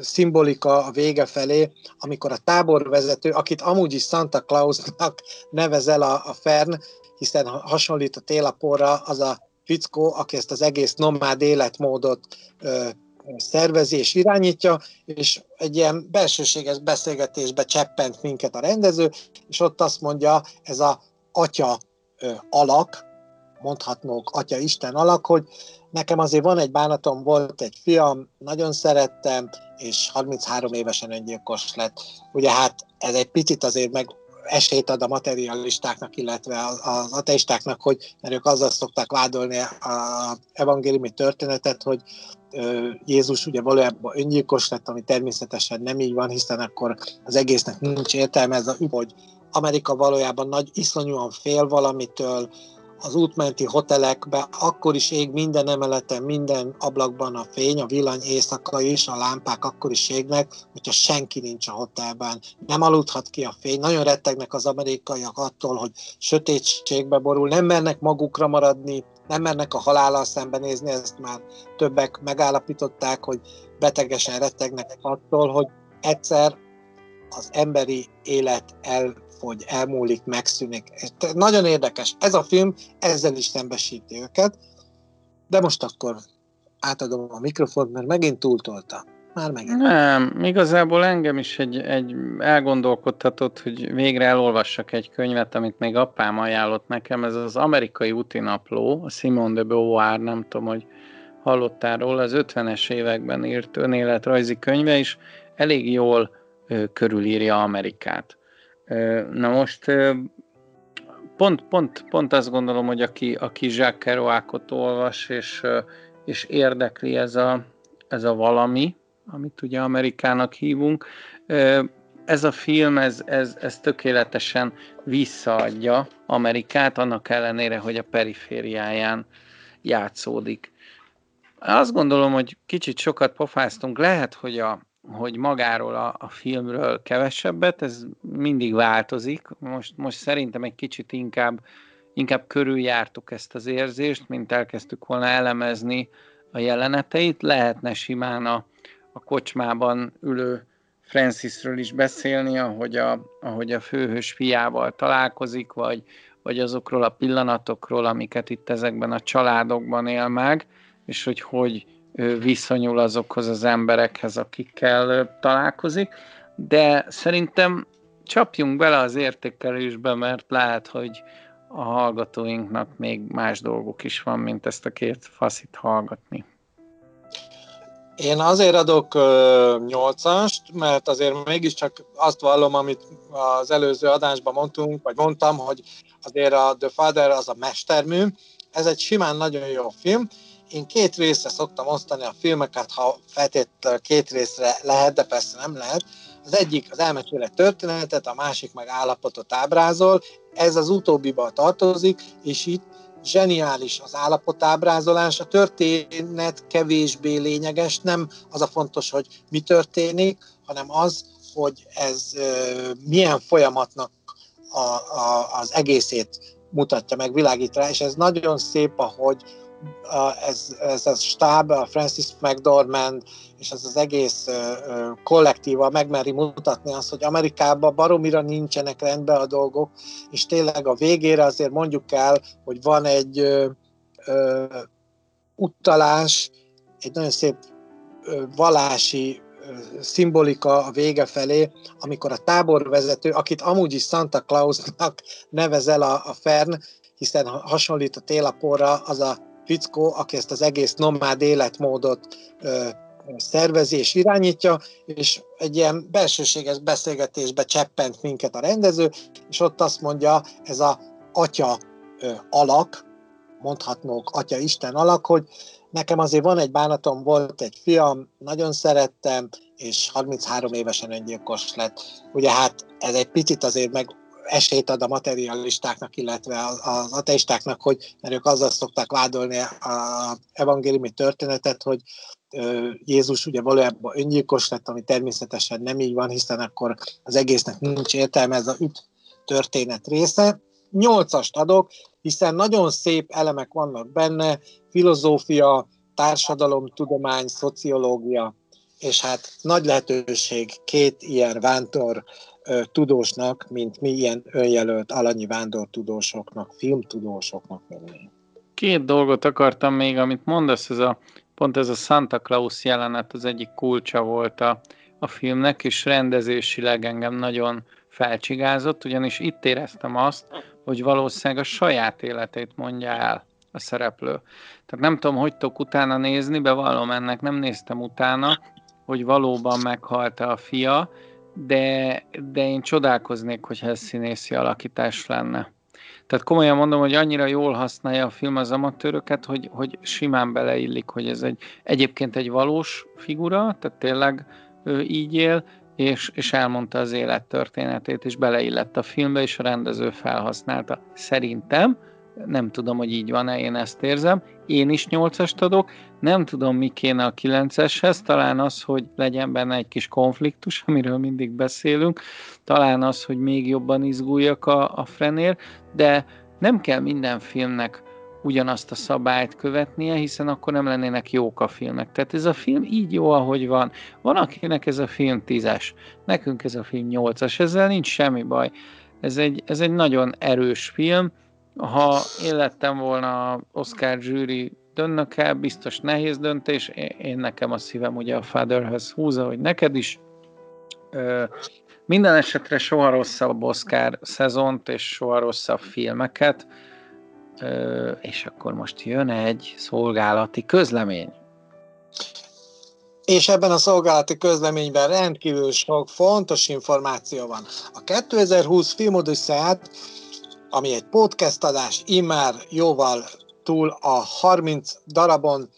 szimbolika a vége felé, amikor a táborvezető, akit amúgy is Santa Clausnak nevezel a, a Fern, hiszen hasonlít a télaporra, az a fickó, aki ezt az egész nomád életmódot ö, szervezi és irányítja, és egy ilyen belsőséges beszélgetésbe cseppent minket a rendező, és ott azt mondja, ez a atya ö, alak, mondhatnók atya Isten alak, hogy nekem azért van egy bánatom, volt egy fiam, nagyon szerettem, és 33 évesen öngyilkos lett. Ugye hát ez egy picit azért meg esélyt ad a materialistáknak, illetve az ateistáknak, hogy mert ők azzal szokták vádolni a evangéliumi történetet, hogy Jézus ugye valójában öngyilkos lett, ami természetesen nem így van, hiszen akkor az egésznek nincs értelme, ez a, hogy Amerika valójában nagy, iszonyúan fél valamitől, az útmenti hotelekbe, akkor is ég minden emeleten, minden ablakban a fény, a villany éjszaka is, a lámpák akkor is égnek, hogyha senki nincs a hotelben. Nem aludhat ki a fény. Nagyon rettegnek az amerikaiak attól, hogy sötétségbe borul, nem mernek magukra maradni, nem mernek a halállal szembenézni, ezt már többek megállapították, hogy betegesen rettegnek attól, hogy egyszer az emberi élet el hogy elmúlik, megszűnik. Nagyon érdekes. Ez a film ezzel is szembesíti őket, de most akkor átadom a mikrofont, mert megint túltolta. már meg. Nem, igazából engem is egy, egy elgondolkodtatott, hogy végre elolvassak egy könyvet, amit még apám ajánlott nekem, ez az amerikai útinapló, a Simone de Beauvoir, nem tudom, hogy hallottál róla, az 50-es években írt önéletrajzi könyve, és elég jól körülírja Amerikát. Na most pont, pont, pont azt gondolom, hogy aki, aki Jacques Kerouacot olvas, és, és érdekli ez a, ez a valami, amit ugye Amerikának hívunk, ez a film, ez, ez, ez tökéletesen visszaadja Amerikát, annak ellenére, hogy a perifériáján játszódik. Azt gondolom, hogy kicsit sokat pofáztunk, lehet, hogy, a, hogy magáról a, a filmről kevesebbet, ez mindig változik. Most, most szerintem egy kicsit inkább, inkább körüljártuk ezt az érzést, mint elkezdtük volna elemezni a jeleneteit. Lehetne simán a, a kocsmában ülő Francisről is beszélni, ahogy a, ahogy a főhős fiával találkozik, vagy, vagy azokról a pillanatokról, amiket itt ezekben a családokban él meg, és hogy hogy viszonyul azokhoz az emberekhez, akikkel találkozik. De szerintem csapjunk bele az értékelésbe, mert lehet, hogy a hallgatóinknak még más dolgok is van, mint ezt a két faszit hallgatni. Én azért adok nyolcast, mert azért mégiscsak azt vallom, amit az előző adásban mondtunk, vagy mondtam, hogy azért a The Father az a mestermű, ez egy simán nagyon jó film. Én két részre szoktam osztani a filmeket, ha feltétlenül két részre lehet, de persze nem lehet. Az egyik az elmesél egy történetet, a másik meg állapotot ábrázol. Ez az utóbbiba tartozik, és itt zseniális az állapotábrázolás, a történet kevésbé lényeges, nem az a fontos, hogy mi történik, hanem az, hogy ez milyen folyamatnak a, a, az egészét mutatja meg, világít rá, és ez nagyon szép, ahogy ez, ez a stáb, a Francis McDormand, és ez az egész kollektíva megmeri mutatni azt, hogy Amerikában baromira nincsenek rendben a dolgok, és tényleg a végére azért mondjuk el, hogy van egy ö, ö, utalás, egy nagyon szép ö, valási szimbolika a vége felé, amikor a táborvezető, akit amúgy is Santa Clausnak nevezel a, a Fern, hiszen hasonlít a télaporra, az a fickó, aki ezt az egész nomád életmódot ö, szervezi és irányítja, és egy ilyen belsőséges beszélgetésbe cseppent minket a rendező, és ott azt mondja, ez a atya ö, alak, mondhatnók atya Isten alak, hogy nekem azért van egy bánatom, volt egy fiam, nagyon szerettem, és 33 évesen öngyilkos lett. Ugye hát ez egy picit azért meg esélyt ad a materialistáknak, illetve az ateistáknak, hogy mert ők azzal szokták vádolni a evangéliumi történetet, hogy Jézus ugye valójában öngyilkos lett, ami természetesen nem így van, hiszen akkor az egésznek nincs értelme, ez a üt történet része. Nyolcast adok, hiszen nagyon szép elemek vannak benne, filozófia, társadalomtudomány, szociológia, és hát nagy lehetőség két ilyen vántor tudósnak, mint mi ilyen önjelölt alanyi vándor tudósoknak, filmtudósoknak lenni. Két dolgot akartam még, amit mondasz, ez a, pont ez a Santa Claus jelenet az egyik kulcsa volt a, a filmnek, és rendezésileg engem nagyon felcsigázott, ugyanis itt éreztem azt, hogy valószínűleg a saját életét mondja el a szereplő. Tehát nem tudom, hogy tudok utána nézni, bevallom ennek, nem néztem utána, hogy valóban meghalt a fia, de, de én csodálkoznék, hogyha ez színészi alakítás lenne. Tehát komolyan mondom, hogy annyira jól használja a film az amatőröket, hogy, hogy simán beleillik, hogy ez egy egyébként egy valós figura, tehát tényleg ő így él, és, és elmondta az élettörténetét, és beleillett a filmbe, és a rendező felhasználta. Szerintem, nem tudom, hogy így van-e, én ezt érzem, én is nyolcast adok, nem tudom, mi kéne a kilenceshez, talán az, hogy legyen benne egy kis konfliktus, amiről mindig beszélünk, talán az, hogy még jobban izguljak a, a frenér, de nem kell minden filmnek ugyanazt a szabályt követnie, hiszen akkor nem lennének jók a filmek. Tehát ez a film így jó, ahogy van. Van, akinek ez a film tízes, nekünk ez a film nyolcas, ezzel nincs semmi baj. Ez egy, ez egy nagyon erős film, ha én lettem volna Oscar zsűri dönnök el, biztos nehéz döntés, én nekem a szívem ugye a Fatherhez húza, hogy neked is. Minden esetre soha rosszabb Oscar szezont, és soha rosszabb filmeket, és akkor most jön egy szolgálati közlemény. És ebben a szolgálati közleményben rendkívül sok fontos információ van. A 2020 filmodüsszát, ami egy podcast adás, immár jóval túl a 30 darabon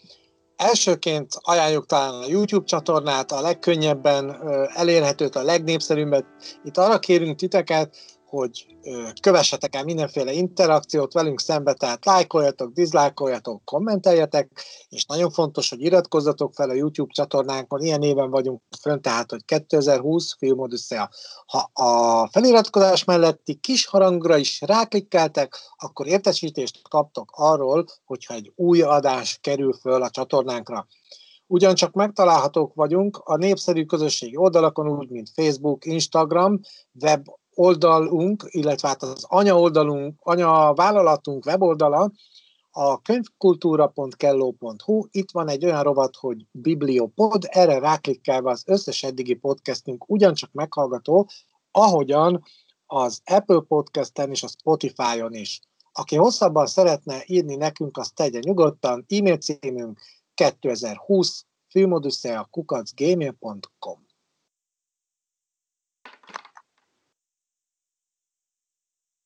Elsőként ajánljuk talán a YouTube csatornát, a legkönnyebben elérhetőt, a legnépszerűbbet. Itt arra kérünk titeket, hogy kövessetek el mindenféle interakciót velünk szembe, tehát lájkoljatok, diszlájkoljatok, kommenteljetek, és nagyon fontos, hogy iratkozzatok fel a YouTube csatornánkon, ilyen néven vagyunk fönn, tehát, hogy 2020 Film Odyssea. Ha a feliratkozás melletti kis harangra is ráklikkeltek, akkor értesítést kaptok arról, hogyha egy új adás kerül föl a csatornánkra. Ugyancsak megtalálhatók vagyunk a népszerű közösségi oldalakon, úgy, mint Facebook, Instagram, web oldalunk, illetve hát az anya oldalunk, anya vállalatunk weboldala, a könyvkultúra.kelló.hu, itt van egy olyan rovat, hogy Bibliopod, erre ráklikkelve az összes eddigi podcastünk ugyancsak meghallgató, ahogyan az Apple Podcast-en és a Spotify-on is. Aki hosszabban szeretne írni nekünk, azt tegye nyugodtan, e-mail címünk 2020 filmoduszea kukacgmail.com